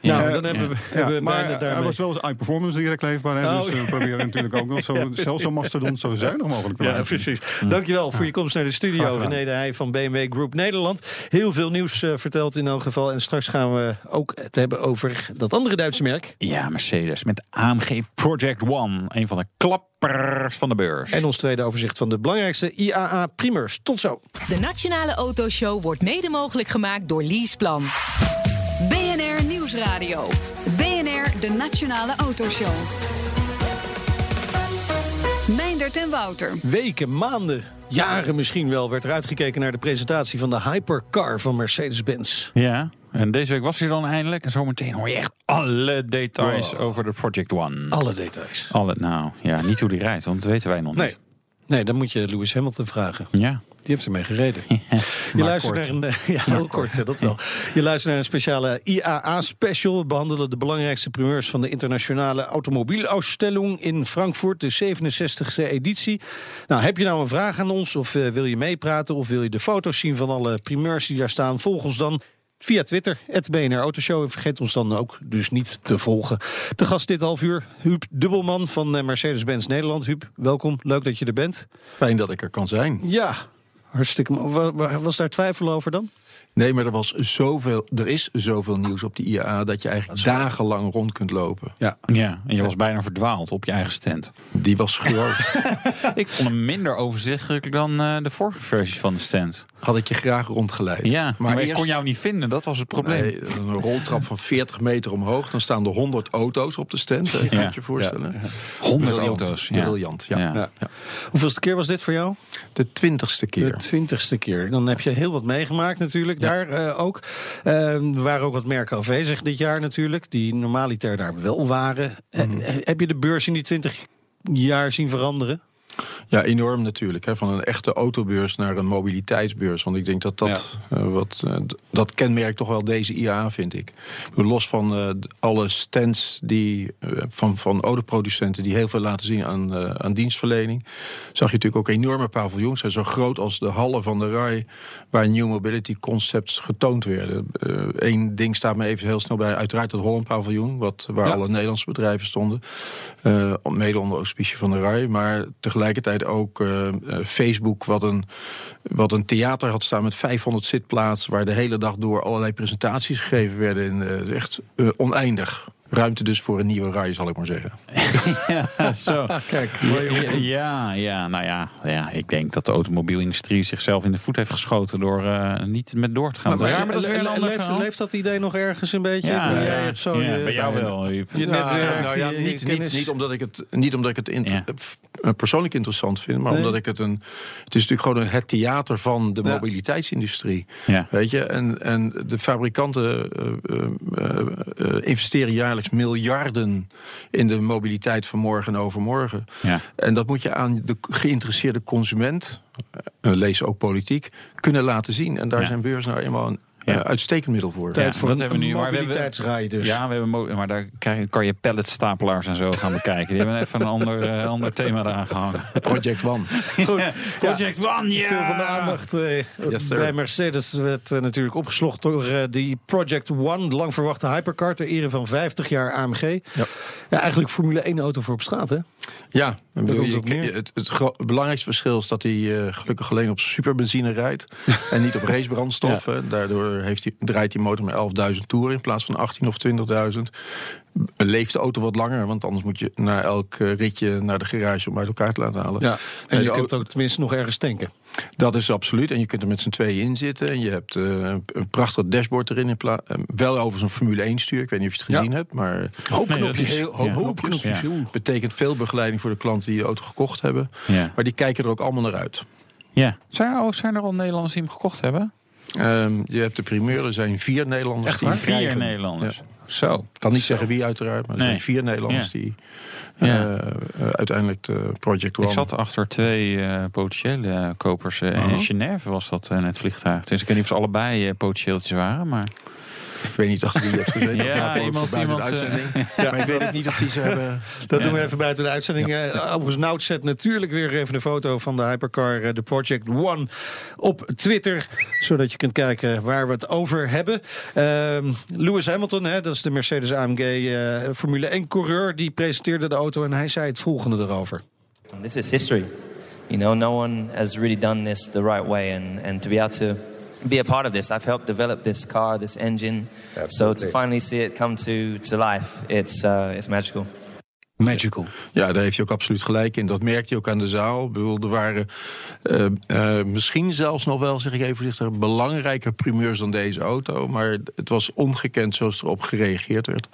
Ja. Nou, Ja. dan hebben we, Ja, hebben we maar hij daarmee. was wel eens iPerformance direct leefbaar. Hè? Oh. Dus we proberen natuurlijk ook nog zo, zelfs zo'n mastodon zo zuinig mogelijk te Ja, maken. precies. Dankjewel voor je komst naar de studio. René de Heij van BMW Group Nederland. Heel veel nieuws eh, verteld in elk geval. En straks gaan we ook het hebben over dat andere Duitse merk. Ja, Mercedes met AMG Project One. Een van de klappers van de beurs. En ons tweede overzicht van de belangrijkste IAA primeurs. Tot zo. De Nationale Autoshow wordt mede mogelijk gemaakt door Leaseplan. BNR Nieuwsradio. BNR, de Nationale Autoshow. Meindert en Wouter. Weken, maanden, jaren misschien wel werd er uitgekeken naar de presentatie van de hypercar van Mercedes-Benz. Ja, en deze week was hij dan eindelijk. En zometeen hoor je echt alle details over de Project One. Alle details. Alle, nou ja, niet hoe die rijdt, want dat weten wij nog Nee. niet. Nee, dan moet je Lewis Hamilton vragen. Ja. Die heeft ermee gereden. Je luistert kort. naar een, ja, heel kort, dat wel. Je luistert naar een speciale IAA-special. We behandelen de belangrijkste primeurs van de internationale automobielausstelling in Frankfurt, de 67e editie. Nou, heb je nou een vraag aan ons, of eh, wil je meepraten, of wil je de foto's zien van alle primeurs die daar staan? Volg ons dan. Via Twitter, het BNR Autoshow. En vergeet ons dan ook dus niet te volgen. Te gast dit half uur, Huub Dubbelman van eh, Mercedes-Benz Nederland. Huub, welkom. Leuk dat je er bent. Fijn dat ik er kan zijn. Ja, hartstikke Was daar twijfel over dan? Nee, maar er, was zoveel, er is zoveel nieuws op de IAA dat je eigenlijk dagenlang rond kunt lopen. Ja. Ja, en je was bijna verdwaald op je eigen stand. Die was groot. Ik vond hem minder overzichtelijk dan eh, de vorige versies van de stand. Had ik je graag rondgeleid. Ja, maar, ik eerst- kon jou niet vinden, dat was het probleem. Nee, een roltrap van 40 meter omhoog. Dan staan er 100 auto's op de stand. Je Ja. kunt je voorstellen. 100 Briljant, auto's. Ja. Briljant, ja. Ja. Ja. Hoeveelste keer was dit voor jou? De twintigste keer. De twintigste keer. Dan heb je heel wat meegemaakt natuurlijk, daar eh, ook. Eh, er waren ook wat merken afwezig dit jaar natuurlijk, die normaliter daar wel waren. Eh, Mhm. eh, heb je de beurs in die twintig jaar zien veranderen? Ja, enorm natuurlijk. Hè. Van een echte autobeurs naar een mobiliteitsbeurs. Want ik denk dat dat, eh, wat, eh, dat kenmerkt toch wel deze IAA, vind ik. Los van eh, alle stands die, van, van autoproducenten die heel veel laten zien aan, aan dienstverlening, zag je natuurlijk ook enorme paviljoens. Zo groot als de hallen van de RAI, waar New Mobility concepts getoond werden. Eén ding staat me even heel snel bij. Uiteraard het Holland paviljoen, wat, waar Ja. alle Nederlandse bedrijven stonden. Mede onder auspicie van de RAI. Maar tegelijkertijd ook eh, Facebook, wat een, wat een theater had staan met 500 zitplaatsen. Waar de hele dag door allerlei presentaties gegeven werden. In, eh, echt oneindig. Ruimte dus voor een nieuwe RAI, zal ik maar zeggen. Ja, zo. Kijk, ja, ja, nou ja, ja, ik denk dat de automobielindustrie zichzelf in de voet heeft geschoten door eh, niet met door te gaan. ja, maar dat is weer een le- ander leeft, leeft dat idee nog ergens een beetje? Ja, ja, jij hebt zo ja, je, bij jou wel. Je netwerk, nou ja, niet, kennis. niet, niet omdat ik het, niet omdat ik het eh, persoonlijk interessant vind, maar Nee. omdat ik het een. Het is natuurlijk gewoon een, het theater van de Ja. mobiliteitsindustrie. Ja. Weet je, en, en de fabrikanten eh, eh, eh, eh, investeren jaarlijks miljarden in de mobiliteit van morgen en overmorgen. Ja. En dat moet je aan de geïnteresseerde consument, eh, lees ook politiek, kunnen laten zien. En daar Ja. zijn beurzen nou eenmaal een eh, uitstekend middel voor. Tijd voor dat een, hebben we nu, een maar we hebben- mobiliteitsrij dus. Ja, we hebben mo- maar daar krijg, kan je palletstapelaars en zo gaan bekijken. Die hebben even een ander, eh, ander thema eraan gehangen. Project One. Goed. Project One, ja! Veel van de aandacht eh, Yes, bij Mercedes werd natuurlijk opgeslokt door eh, die Project One, de lang verwachte hypercar ter ere van 50 jaar AMG. Ja. eigenlijk Formule 1 auto voor op straat, hè? Ja, bedoel, je- het, het belangrijkste verschil is dat hij eh, gelukkig alleen op superbenzine rijdt. en niet op racebrandstof. hè. Daardoor heeft hij, draait die motor maar 11.000 toeren in plaats van 18 of 20.000. Leeft de auto wat langer, want anders moet je na elk eh, ritje naar de garage om uit elkaar te laten halen. Ja. En Eh, je de kunt ook tenminste nog ergens tanken. Dat is absoluut. En je kunt er met z'n tweeën in zitten. En je hebt eh, een prachtig dashboard erin. In pla- wel over een Formule 1 stuur. Ik weet niet of je het Ja. gezien hebt. Maar Hoop Nee, knopjes. is- heel hoop ja. knopjes. Ja. Betekent veel begeleiding voor de klanten die de auto gekocht hebben. Ja. Maar die kijken er ook allemaal naar uit. ja. Zijn, er, zijn er al Nederlanders die hem gekocht hebben? Ehm, je hebt de primeur. Er zijn vier Nederlanders Echt die waar? Vier krijgen. Nederlanders. Ja. Zo. Ik kan niet zeggen wie uiteraard. Maar er Nee. zijn vier Nederlanders Ja. die Ja. eh, eh, uiteindelijk de Project One... Ik zat achter twee eh, potentiële kopers. eh, Oh. In Genève was dat in het vliegtuig. Dus ik weet niet of ze allebei potentiëeltjes waren. Maar Ik weet niet achter wie je hebt gezeten. Ja, Ja, iemand- iemand, eh, uitzending. Maar ik weet het niet of die ze hebben... Dat Ja. doen we even buiten de uitzending. Eh, Overigens, Nout zet natuurlijk weer even een foto van de hypercar, eh, de Project One, op Twitter. Zodat je kunt kijken waar we het over hebben. Ehm, Lewis Hamilton, hè, dat is de Mercedes AMG eh, Formule 1-coureur, die presenteerde de auto en hij zei het volgende erover. This is history. You know, no one has really done this the right way, and, and to be able to be a part of this, I've helped develop this car, this engine. So to finally see it come to, to life, it's, uh, it's magical. Magical. Ja, daar heeft hij ook absoluut gelijk in. Dat merkte je ook aan de zaal. Ik bedoel, er waren eh, eh, misschien zelfs nog wel, zeg ik even voorzichtig, belangrijker primeurs dan deze auto. Maar het was ongekend zoals erop gereageerd werd.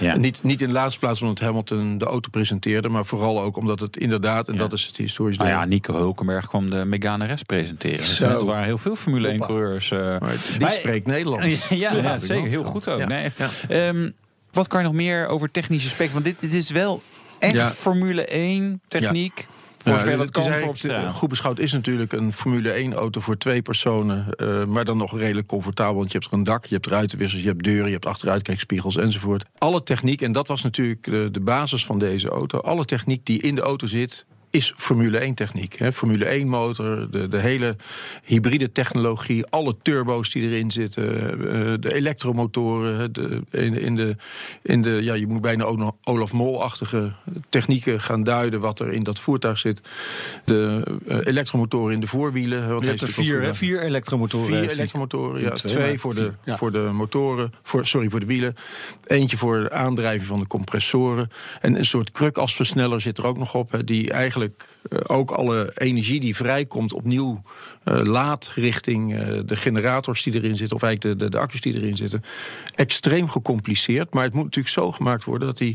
Ja. Niet, niet in de laatste plaats omdat Hamilton de auto presenteerde, maar vooral ook omdat het inderdaad, en Ja. dat is het historisch nou deel. ja, Nico Hulkenberg kwam de Megane RS presenteren. Dus Zo. er waren heel veel Formule 1 coureurs. Maar die Maar- spreekt Nederlands. Ja, ja, Ja, zeker. Heel goed ook. Nee. Ehm, wat kan je nog meer over technische aspecten? Want dit, dit is wel echt Ja. Formule 1 techniek. Voor Ja, dat kan voor op eigenlijk- straat. Goed beschouwd is natuurlijk een Formule 1 auto voor twee personen. eh, maar dan nog redelijk comfortabel. Want je hebt er een dak, je hebt ruitenwissers, je hebt deuren, je hebt achteruitkijkspiegels enzovoort. Alle techniek, en dat was natuurlijk de, de basis van deze auto. Alle techniek die in de auto zit, is Formule 1 techniek. Hè. Formule 1 motor, de, de hele hybride technologie, alle turbo's die erin zitten, eh, de elektromotoren. De, in, in de, in de, ja, je moet bijna ook nog Olaf Mol-achtige technieken gaan duiden wat er in dat voertuig zit. De eh, elektromotoren in de voorwielen. Want Je hebt er vier, hè? vier elektromotoren. Vier elektromotoren, ja. Twee, voor, de, ja. voor de motoren, voor, sorry, voor de wielen. Eentje voor het aandrijven van de compressoren. En een soort krukasversneller zit er ook nog op. Hè, die eigenlijk eh, ook alle energie die vrijkomt opnieuw eh, laat richting eh, de generators die erin zitten. Of eigenlijk de, de, de accu's die erin zitten. Extreem gecompliceerd. Maar het moet natuurlijk zo gemaakt worden dat die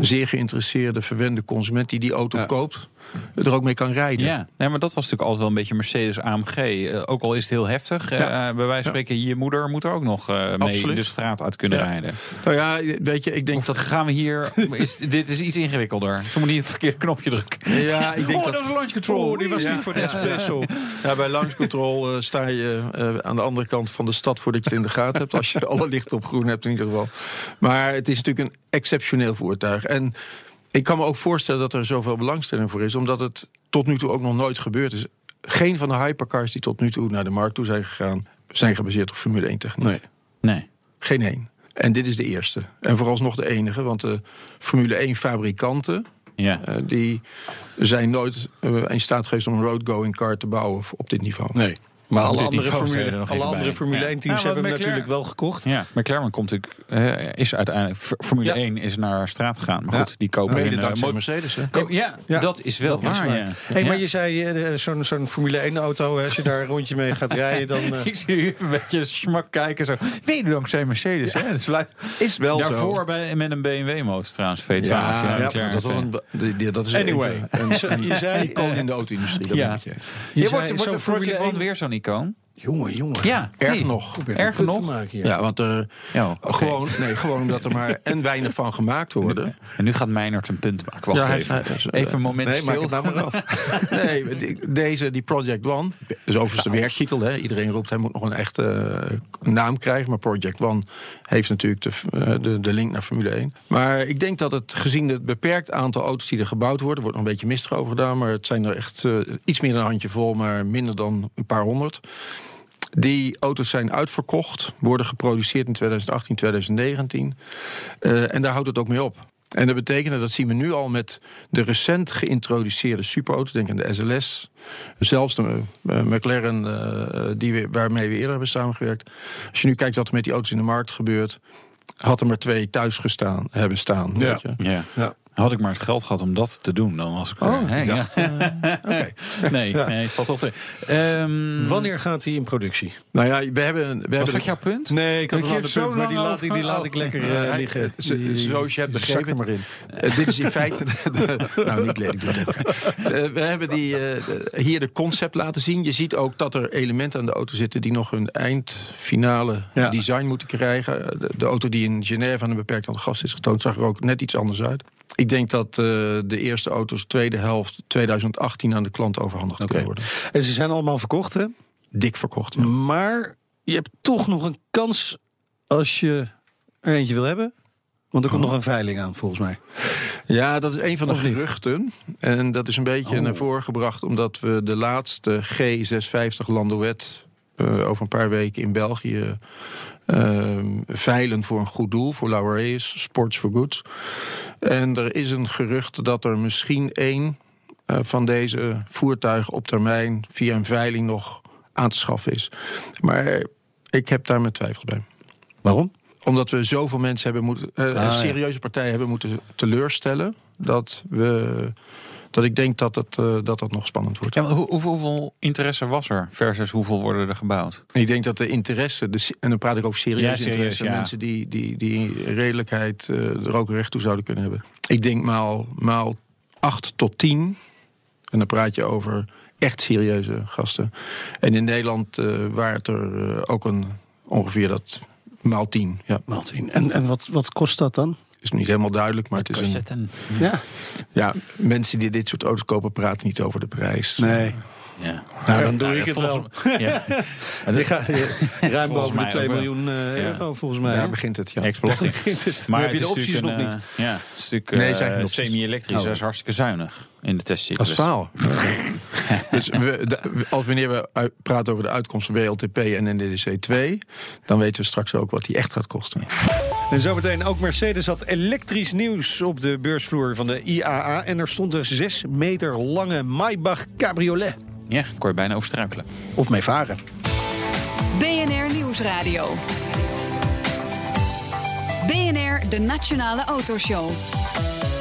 zeer geïnteresseerde, verwende consument die die auto Ja. koopt, er ook mee kan rijden. Ja, nee, maar dat was natuurlijk altijd wel een beetje Mercedes AMG. Eh, ook al is het heel heftig. eh, bij wijze van spreken, je moeder moet er ook nog eh, mee Absoluut. de straat uit kunnen Ja. rijden. Nou ja, weet je, ik denk Of dat gaan we hier... Is, dit is iets ingewikkelder. Ze moet niet het verkeerde knopje drukken. Ja, ik denk oh, dat- dat is launch control. Oh, die was Ja. niet voor de espresso. Ja, bij Launch Control sta je eh, aan de andere kant van de stad voordat je het in de gaten hebt. Als je alle lichten op groen hebt in ieder geval. Maar het is natuurlijk een exceptioneel voertuig. En ik kan me ook voorstellen dat er zoveel belangstelling voor is. Omdat het tot nu toe ook nog nooit gebeurd is. Geen van de hypercars die tot nu toe naar de markt toe zijn gegaan... zijn gebaseerd op Formule 1 techniek. Nee. Nee. Geen één. En dit is de eerste. En vooralsnog de enige. Want de Formule 1 fabrikanten... Ja. eh, die zijn nooit eh, in staat geweest om een roadgoing car te bouwen op dit niveau. Nee. Maar alle andere Formule, er alle andere bij. Formule Ja. 1 teams Ja, hebben hem natuurlijk wel gekocht. Ja, McLaren komt natuurlijk, eh, is uiteindelijk Formule Ja. 1 is naar straat gegaan. Maar Ja. goed, die kopen Mede een, eh, dankzij mo- Mercedes. Hè? Ja, Ja, dat is wel dat is waar. Hey, maar Ja. je zei eh, zo'n zo'n Formule 1 auto, als je daar een rondje mee gaat rijden, dan... eh, Ik zie u even een beetje smak kijken. Zo. Nee, dankzij Mercedes. Hè? Het blijft Is wel daarvoor zo. bij, met een BMW-motor trouwens. V12. Ja, Ja, ja, McLaren dat is een, dat is Anyway. even een, een Je zei, icoon eh, in de auto-industrie. Dat ja. moet je. wordt, wordt Formule One 1 weer zo'n icoon? Jongen, jongen. Ja, Erg nee, nog. Erger punt nog? te maken hier. Ja, want er Ja, oké. gewoon, nee, gewoon omdat er maar en weinig van gemaakt worden. En nu gaat Meijnerd een punt maken. Wacht Ja, hij- even. even een moment Nee, maak stil. het nou maar af. Nee, die- deze, die Project One, is overigens de werktitel. Hè. Iedereen roept, hij moet nog een echte eh, naam krijgen. Maar Project One heeft natuurlijk de, eh, de, de link naar Formule 1. Maar ik denk dat het, gezien het beperkt aantal auto's die er gebouwd worden... wordt nog een beetje mistig over gedaan, maar het zijn er echt eh, iets meer dan een handje vol... maar minder dan een paar honderd. Die auto's zijn uitverkocht, worden geproduceerd in 2018, 2019. Eh, en daar houdt het ook mee op. En dat betekent, dat zien we nu al met de recent geïntroduceerde superauto's, denk aan de SLS, zelfs de eh, McLaren eh, die we, waarmee we eerder hebben samengewerkt. Als je nu kijkt wat er met die auto's in de markt gebeurt, had er maar twee thuis gestaan, hebben staan. Ja. Weet je. Ja. Ja. Had ik maar het geld gehad om dat te doen, dan was ik... Oh, er, dacht, Oké. Nee, nee, het valt toch te... Ehm, Wanneer gaat hij in productie? Nou ja, we hebben... We was hebben dat jouw punt? Nee, ik had zo punt, maar die laat, ik- die laat ik lekker eh, hij- liggen. zo- Die- zoals je hebt zak er begrepen. maar in. Eh, dit is in feite. nou, niet lelijk. Eh, we hebben die, eh, hier de concept laten zien. Je ziet ook dat er elementen aan de auto zitten die nog hun eindfinale Ja. design moeten krijgen. De, de auto die in Genève aan een beperkt aantal gasten is getoond, zag er ook net iets anders uit. Ik denk dat eh, de eerste auto's tweede helft 2018 aan de klant overhandigd kunnen worden. En ze zijn allemaal verkocht, hè? Dik verkocht. ja. Maar je hebt toch nog een kans als je er eentje wil hebben. Want er komt Oh. nog een veiling aan, volgens mij. Ja, dat is een van de geruchten. En dat is een beetje Oh. naar voren gebracht omdat we de laatste G650 Landouet over een paar weken in België eh, veilen voor een goed doel, voor Laureus, Sports for Goods. En er is een gerucht dat er misschien één eh, van deze voertuigen op termijn via een veiling nog aan te schaffen is. Maar ik heb daar mijn twijfels bij Waarom? omdat we zoveel mensen hebben moeten, eh, ja. serieuze partijen hebben moeten teleurstellen, dat we. Dat ik denk dat het, eh, dat, dat nog spannend wordt. Ja, hoe- hoeveel, hoeveel interesse was er versus hoeveel worden er gebouwd? Ik denk dat de interesse, de, en dan praat ik over serieus, Ja, serieus, interesse, ja. mensen die, die, die redelijkheid eh, er ook recht toe zouden kunnen hebben. Ik denk maal, maal 8 tot 10. En dan praat je over echt serieuze gasten. En in Nederland uh, waren het er uh, ook een, ongeveer dat maal 10. Ja. Maal 10. En, en wat, wat kost dat dan? Is niet helemaal duidelijk, maar het is een. Ja. Ja, mensen die dit soort auto's kopen praten niet over de prijs. Nee. Ja. Nou, dan doe Nou, ik het volgens wel. Ja. Je gaat je- ruim boven de mij 2 ook wel. miljoen eh, Ja. euro, volgens mij. Daar begint het, ja. Begint het. Maar Dan heb het je de is opties nog niet. eh, Ja, het is natuurlijk Nee, het eh, zijn geen opties. semi-elektrisch. Oh. Dat is hartstikke zuinig in de testcyclus. Dat is faal. dus we, de- als wanneer we uit- praten over de uitkomst van WLTP en NDDC 2, dan weten we straks ook wat die echt gaat kosten. En zometeen ook Mercedes had elektrisch nieuws op de beursvloer van de IAA. En er stond een 6 meter lange Maybach cabriolet. Ja, kon je bijna overstruikelen. Of mee varen. BNR Nieuwsradio. BNR, de Nationale Autoshow.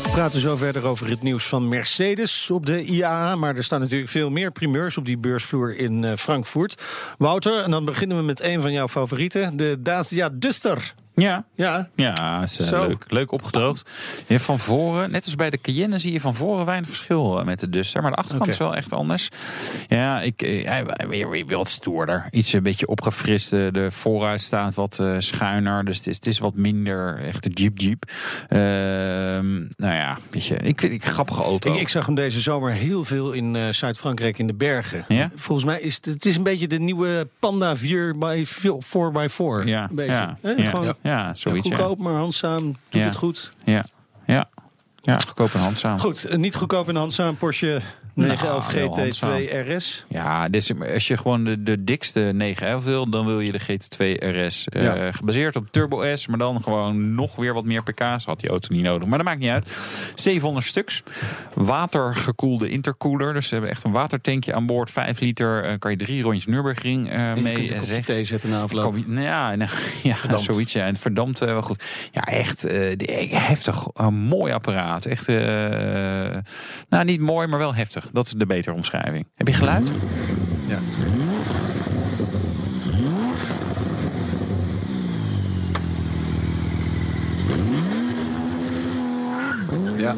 We praten zo verder over het nieuws van Mercedes op de IAA. Maar er staan natuurlijk veel meer primeurs op die beursvloer in eh, Frankfurt. Wouter, en dan beginnen we met een van jouw favorieten. De Dacia Duster. Ja, Ja, ja is, eh, Zo. leuk, leuk opgedroogd. Je van voren, net als bij de Cayenne, zie je van voren weinig verschil eh, met de Duster. Maar de achterkant is wel echt anders. Ja, ik, eh, hij, weer, weer wat stoerder. Iets een beetje opgefrist. De vooruit staat wat eh, schuiner. Dus het is, het is wat minder echt de Jeep Jeep. Ehm, nou ja, weet je, ik vind het een grappige auto. ik, ik zag hem deze zomer heel veel in eh, Zuid-Frankrijk in de bergen. Ja? Volgens mij is het, het is een beetje de nieuwe Panda 4 by 4x4. ja, een beetje. ja, Hè? ja, Gewoon ja, zoiets. ja. goedkoop, maar handzaam. Doet het goed. Ja, ja, ja, goedkoop en handzaam. Goed, eh, niet goedkoop in handzaam. Porsche 911 Nou, wel handzaam. GT2 RS. Ja, dus als je gewoon de, de dikste 911 wil, dan wil je de GT2 RS. eh. Gebaseerd op Turbo S, maar dan gewoon nog weer wat meer pk's. Had die auto niet nodig, maar dat maakt niet uit. 700 stuks. Watergekoelde intercooler. Dus ze hebben echt een watertankje aan boord. 5 liter. eh, kan je drie rondjes Nürburgring eh, En je mee kunt een thee zetten na afloop. Nou ja, en, ja Verdampt. zoiets. Ja. En verdampt wel goed. Ja, echt heftig. Een mooi apparaat. Echt, nou niet mooi, maar wel heftig. Dat is de betere omschrijving. Heb je geluid? Ja. Ja.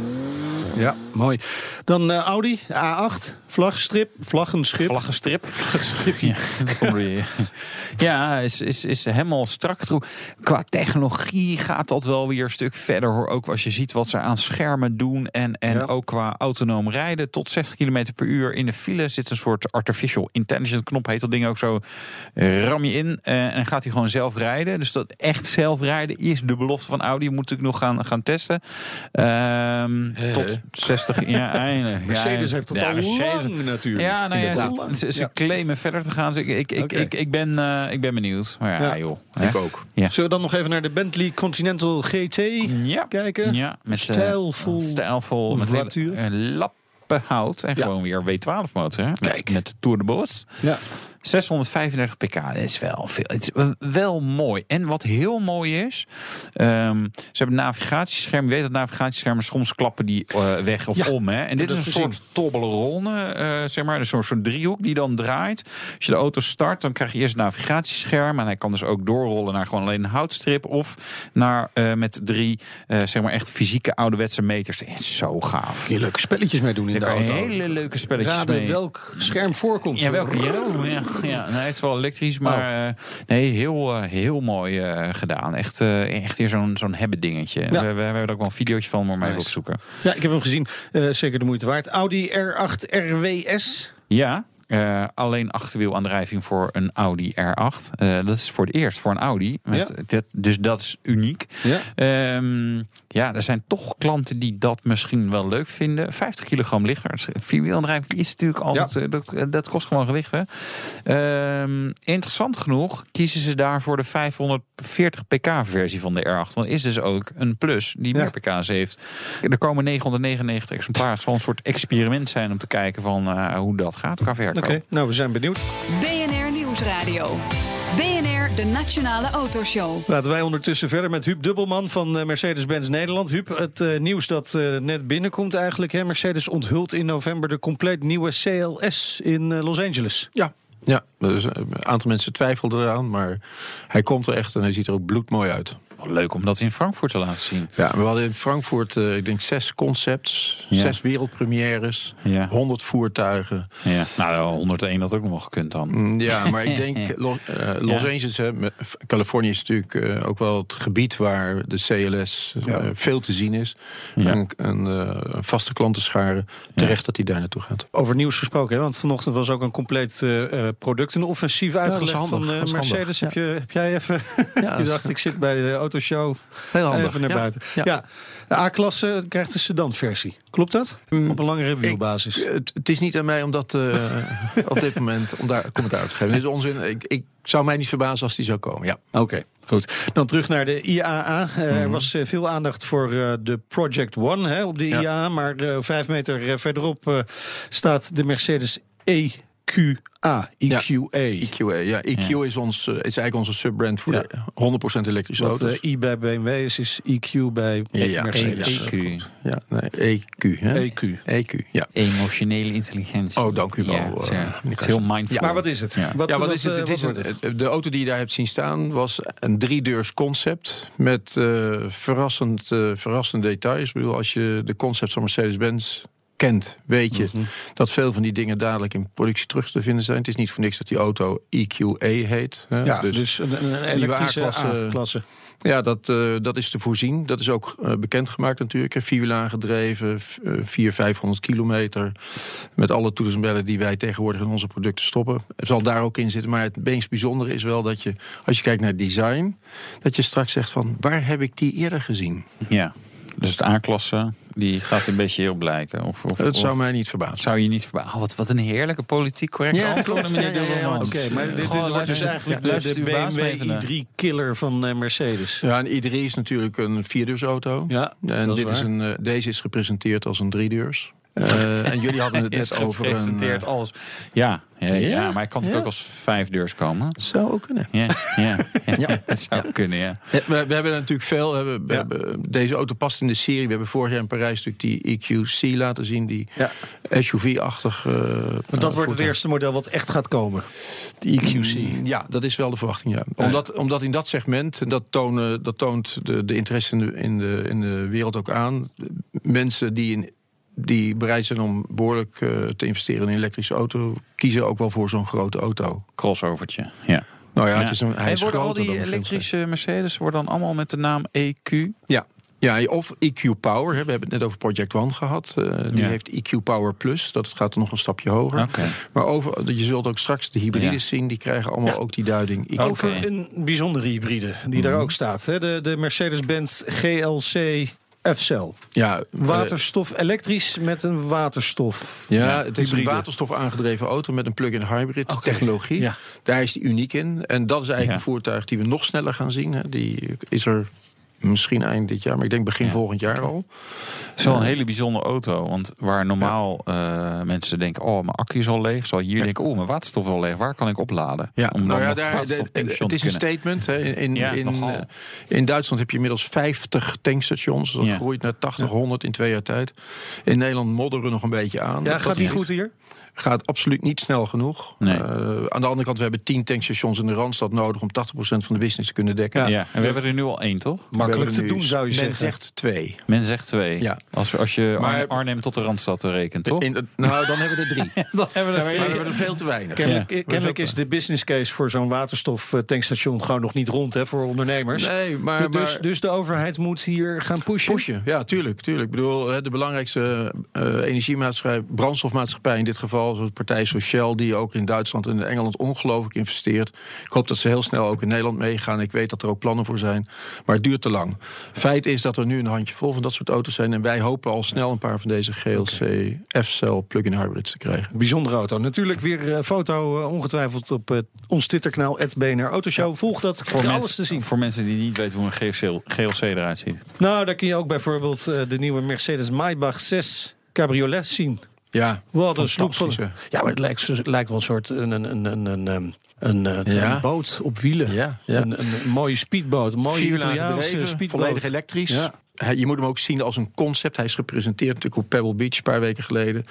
Ja, mooi. Dan uh, Audi A8, vlagstrip, vlaggenschip. Vlaggenstrip. Vlaggenstrip. Ja, ja is, is, is helemaal strak. Qua technologie gaat dat wel weer een stuk verder. Hoor. Ook als je ziet wat ze aan schermen doen. En, en ook qua autonoom rijden. Tot 60 km per uur in de file zit een soort artificial intelligence knop. Heet dat ding ook zo. Ram je in uh, en gaat hij gewoon zelf rijden. Dus dat echt zelf rijden is de belofte van Audi. Moet natuurlijk nog gaan, gaan testen. Um, tot 60 ja, eindelijk. Mercedes heeft dat ja, al Mercedes, lang natuurlijk. Ja, nou ja, ze, ze, ze claimen verder te gaan. Dus ik, ik, okay. ik, ik, ben, uh, ik ben benieuwd. Maar ja, joh. Ik ook. Zullen we dan nog even naar de Bentley Continental GT kijken? Ja, met stijlvol, stijlvol met een lappenhout en gewoon weer W12 motor. Kijk. Met, met de Tour de Boot. Ja. 635 pk, is wel veel. Het is wel mooi. En wat heel mooi is, um, ze hebben navigatiescherm. Je weet dat navigatieschermen soms klappen die uh, weg of ja, om. Hè? En dit is een soort Toblerone, uh, zeg maar. Dus een soort driehoek die dan draait. Als je de auto start, dan krijg je eerst een navigatiescherm. En hij kan dus ook doorrollen naar gewoon alleen een houtstrip. Of naar uh, met drie, zeg maar echt fysieke ouderwetse meters. Het is zo gaaf. Je leuke spelletjes mee doen in de auto. Hele leuke spelletjes Raden mee. welk scherm voorkomt. Ja, welke, ja, ja, nee, het is wel elektrisch, maar oh. nee, heel, heel mooi uh, gedaan. Echt, echt weer zo'n zo'n hebben dingetje. Ja. We, we, we, hebben er ook wel een videootje van, maar nice. even opzoeken. Ja, ik heb hem gezien. Zeker de moeite waard. Audi R8 RWS. Ja, uh, alleen achterwielaandrijving voor een Audi R8. Uh, dat is voor het eerst voor een Audi. Met ja. dit, dus dat is uniek. Ja. Um, ja, er zijn toch klanten die dat misschien wel leuk vinden. 50 kilogram lichter. Vierwielaandrijving is natuurlijk altijd... Ja. Dat, dat kost gewoon gewicht. Hè? Um, interessant genoeg kiezen ze daar voor de 540 pk versie van de R8. Want is dus ook een plus die meer pk's heeft. Er komen 999 exemplaren. Het zal een soort experiment zijn om te kijken van uh, hoe dat gaat qua verkoop. Oké, okay, nou we zijn benieuwd. BNR Nieuwsradio. BNR, de Nationale Autoshow. Laten wij ondertussen verder met Huub Dubbelman van uh, Mercedes-Benz Nederland. Huub, het uh, nieuws dat uh, net binnenkomt eigenlijk. Hè? Mercedes onthult in november de compleet nieuwe CLS in Los Angeles. Ja, ja, dus een aantal mensen twijfelden eraan, maar hij komt er echt en hij ziet er ook bloedmooi uit leuk om dat in Frankfurt te laten zien. Ja, we hadden in Frankfurt, uh, ik denk, zes concepts, ja. zes wereldpremières, ja. 100 voertuigen. Ja, nou, 101 had ook nog wel gekund dan. Mm, ja, maar ik denk, Los, uh, Los ja. Angeles, hè, Californië is natuurlijk uh, ook wel het gebied waar de CLS veel te zien is. En een vaste klantenschare, terecht dat hij daar naartoe gaat. Over nieuws gesproken, hè? want vanochtend was ook een compleet productenoffensief uitgelegd van Mercedes. Heb, je, heb jij even... je dacht, ik zit bij de auto Show. Heel handig. Even naar ja. buiten. Ja. ja. De A-klasse krijgt de sedan-versie. Klopt dat? Mm. Op een langere wielbasis. Ik, het, is niet aan mij om dat uh, op dit moment om daar commentaar te geven. Dit is onzin. Ik, ik zou mij niet verbazen als die zou komen. Ja. Oké. Okay. Goed, dan terug naar de IAA. Uh, Er was uh, veel aandacht voor de Project One hè, op de ja. IAA. Maar vijf meter verderop staat de Mercedes E QA, EQA. Ja, EQA, ja. EQ ja. Is, ons, uh, is eigenlijk onze subbrand voor ja. de 100% elektrische Wat, auto's. Uh, I bij BMW is, is EQ bij ja, Mercedes. EQ. Ja, nee, EQ. Hè? EQ. EQ, ja. Emotionele intelligentie. Oh, dank u wel. Ja, het, uh, het is heel mindful. Maar wat is het? Ja, wat, ja, wat, wat is het? het, is een, de auto die je daar hebt zien staan was een driedeurs concept met uh, verrassend, verrassende details. Ik bedoel, als je de concept van Mercedes-Benz kent, weet je mm -hmm. dat veel van die dingen dadelijk in productie terug te vinden zijn. Het is niet voor niks dat die auto EQA heet. Hè? Ja, dus, dus een, een elektrische A-klasse. Ja, dat, uh, dat is te voorzien. Dat is ook uh, bekendgemaakt natuurlijk. Vierwiel aangedreven, uh, 400, 500 kilometer. Met alle toeters en bellen die wij tegenwoordig in onze producten stoppen. Het zal daar ook in zitten. Maar het meest bijzondere is wel dat je, als je kijkt naar design... dat je straks zegt van, waar heb ik die eerder gezien? Ja. Dus het A-klasse, die gaat een beetje heel blijken. Of, of, het zou of, mij niet verbazen. Zou je niet verbazen. Oh, wat, wat een heerlijke politiek correcte ja, antwoord. Ja, ja, ja, ja Oké, okay, maar dit, dit wordt dus eigenlijk ja, de, de BMW i3-killer van uh, Mercedes. Ja, een i3 is natuurlijk een vierdeursauto. Ja, en dit is een, uh, deze is gepresenteerd als een driedeurs. Uh, en jullie hadden het net over een... Uh, als... Ja, ja, ja, ja, maar hij kan natuurlijk ook als vijf deurs komen. Zou ook kunnen. Ja, ja, ja, het zou kunnen, ja. We, we, hebben natuurlijk veel... We, we hebben, deze auto past in de serie. We hebben vorig jaar in Parijs natuurlijk die EQC laten zien. Die SUV-achtig... Uh, dat uh, wordt het eerste model wat echt gaat komen. De EQC. Mm, ja, dat is wel de verwachting, ja. Omdat, omdat in dat segment, dat, tonen, dat toont de, de interesse in de, in, de, in de wereld ook aan... mensen die in die bereid zijn om behoorlijk eh, te investeren in een elektrische auto, kiezen ook wel voor zo'n grote auto. Crossovertje, ja. Nou ja, Ja. het is een, hij En is worden al die elektrische Mercedes worden dan allemaal met de naam EQ? Ja. Ja, of EQ Power. hè. We hebben het net over Project One gehad. Eh, die Ja. heeft EQ Power Plus. Dat gaat er nog een stapje hoger. Oké. Maar over, je zult ook straks de hybrides Ja. zien. Die krijgen allemaal Ja. ook die duiding. EQ. Over een bijzondere hybride die daar ook staat. Hè? De, de Mercedes-Benz GLC F-Cell. Ja, eh, Waterstof elektrisch met een waterstof. Ja, het is hybride. een waterstof aangedreven auto met een plug-in hybrid technologie. ja. Daar is die uniek in. En dat is eigenlijk Ja. een voertuig die we nog sneller gaan zien. hè. Die is er misschien eind dit jaar, maar ik denk begin volgend jaar al. Het is wel een hele bijzondere auto. Want waar normaal eh, mensen denken... oh, mijn accu is al leeg. Zal je hier denken, oh, mijn waterstof is al leeg. Waar kan ik opladen? Ja, Om nou ja, daar, waterstoftankstation het is een statement. Hè. In, in, Ja, in, eh, in Duitsland heb je inmiddels 50 tankstations. Dat Ja. groeit naar 80, 100 in twee jaar tijd. In Nederland modderen we nog een beetje aan. Ja, Dat gaat niet goed hier? Gaat absoluut niet snel genoeg. Nee. Eh, aan de andere kant, we hebben 10 tankstations in de Randstad nodig... om 80% van de business te kunnen dekken. Ja. Ja, en we hebben er nu al één, toch? Makkelijk te doen, zou je Men zeggen. zegt twee. Men zegt twee. Ja. Als, als je Maar- Arnhem- tot de Randstad rekent, toch? In, nou, dan hebben we er drie. dan hebben we Maar er we hebben er veel te weinig. Kennelijk, Ja. kennelijk is de business case voor zo'n waterstof tankstation gewoon nog niet rond hè, voor ondernemers. Nee, maar, dus, maar dus de overheid moet hier gaan pushen. pushen. Ja, tuurlijk, tuurlijk. Ik bedoel, hè, de belangrijkste eh, energiemaatschappij, brandstofmaatschappij in dit geval, zoals partij zoals Shell, die ook in Duitsland en Engeland ongelooflijk investeert. Ik hoop dat ze heel snel ook in Nederland meegaan. Ik weet dat er ook plannen voor zijn. Maar het duurt te lang. Feit is dat er nu een handje vol van dat soort auto's zijn. En wij hopen al snel een paar van deze GLC F-cell plug-in hybrids te krijgen. Bijzondere auto. Natuurlijk weer een foto eh, ongetwijfeld op eh, ons Twitterkanaal, BNR Autoshow. Volg dat, voor, je alles mensen, te zien. voor mensen die niet weten hoe een GLC, GLC eruit ziet. Nou, daar kun je ook bijvoorbeeld eh, de nieuwe Mercedes Maybach 6 Cabriolet zien. Ja, Wat een sloep van... Ja, maar het lijkt, het lijkt wel een soort... Een, een, een, een, een, een, een, een Ja. boot op wielen. Ja, ja. Een, een, mooie speedboot. Een mooie Italiaanse speedboot. volledig elektrisch. Je moet hem ook zien als een concept. Hij is gepresenteerd natuurlijk op Pebble Beach een paar weken geleden.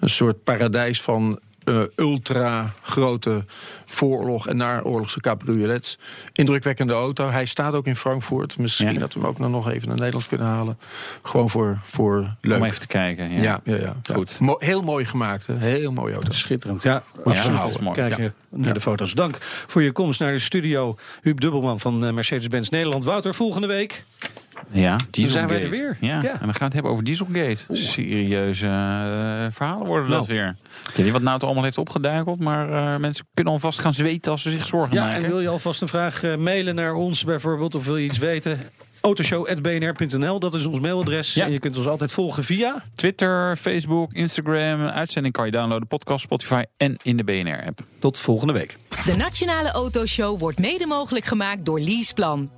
Een soort paradijs van eh, ultra grote vooroorlog en naoorlogse cabriolets. Indrukwekkende auto. Hij staat ook in Frankfurt. Misschien Ja. dat we hem ook nog even naar Nederland kunnen halen. Gewoon voor, voor leuk. Om even te kijken. Ja. ja, ja, ja, ja. Goed. Mo- heel mooi gemaakt. Hè? Heel mooie auto. Schitterend, ja. Ja, Absoluut. Kijken naar de foto's. Dank voor je komst naar de studio. Huub Dubbelman van eh, Mercedes-Benz Nederland. Wouter, volgende week. Ja, Dieselgate. zijn wij er weer. Ja. Ja. en dan gaan we het hebben over Dieselgate. Serieuze eh, verhalen worden dat Nou. weer. Ik weet niet wat nou allemaal heeft opgeduikeld, maar eh, mensen kunnen alvast gaan zweten als ze zich zorgen Ja, maken. en wil je alvast een vraag eh, mailen naar ons bijvoorbeeld, of wil je iets weten? Autoshow.bnr.nl, dat is ons mailadres. Ja. En je kunt ons altijd volgen via. Twitter, Facebook, Instagram. Een uitzending kan je downloaden, podcast, Spotify en in de BNR-app. Tot volgende week. De Nationale Autoshow wordt mede mogelijk gemaakt door Leaseplan.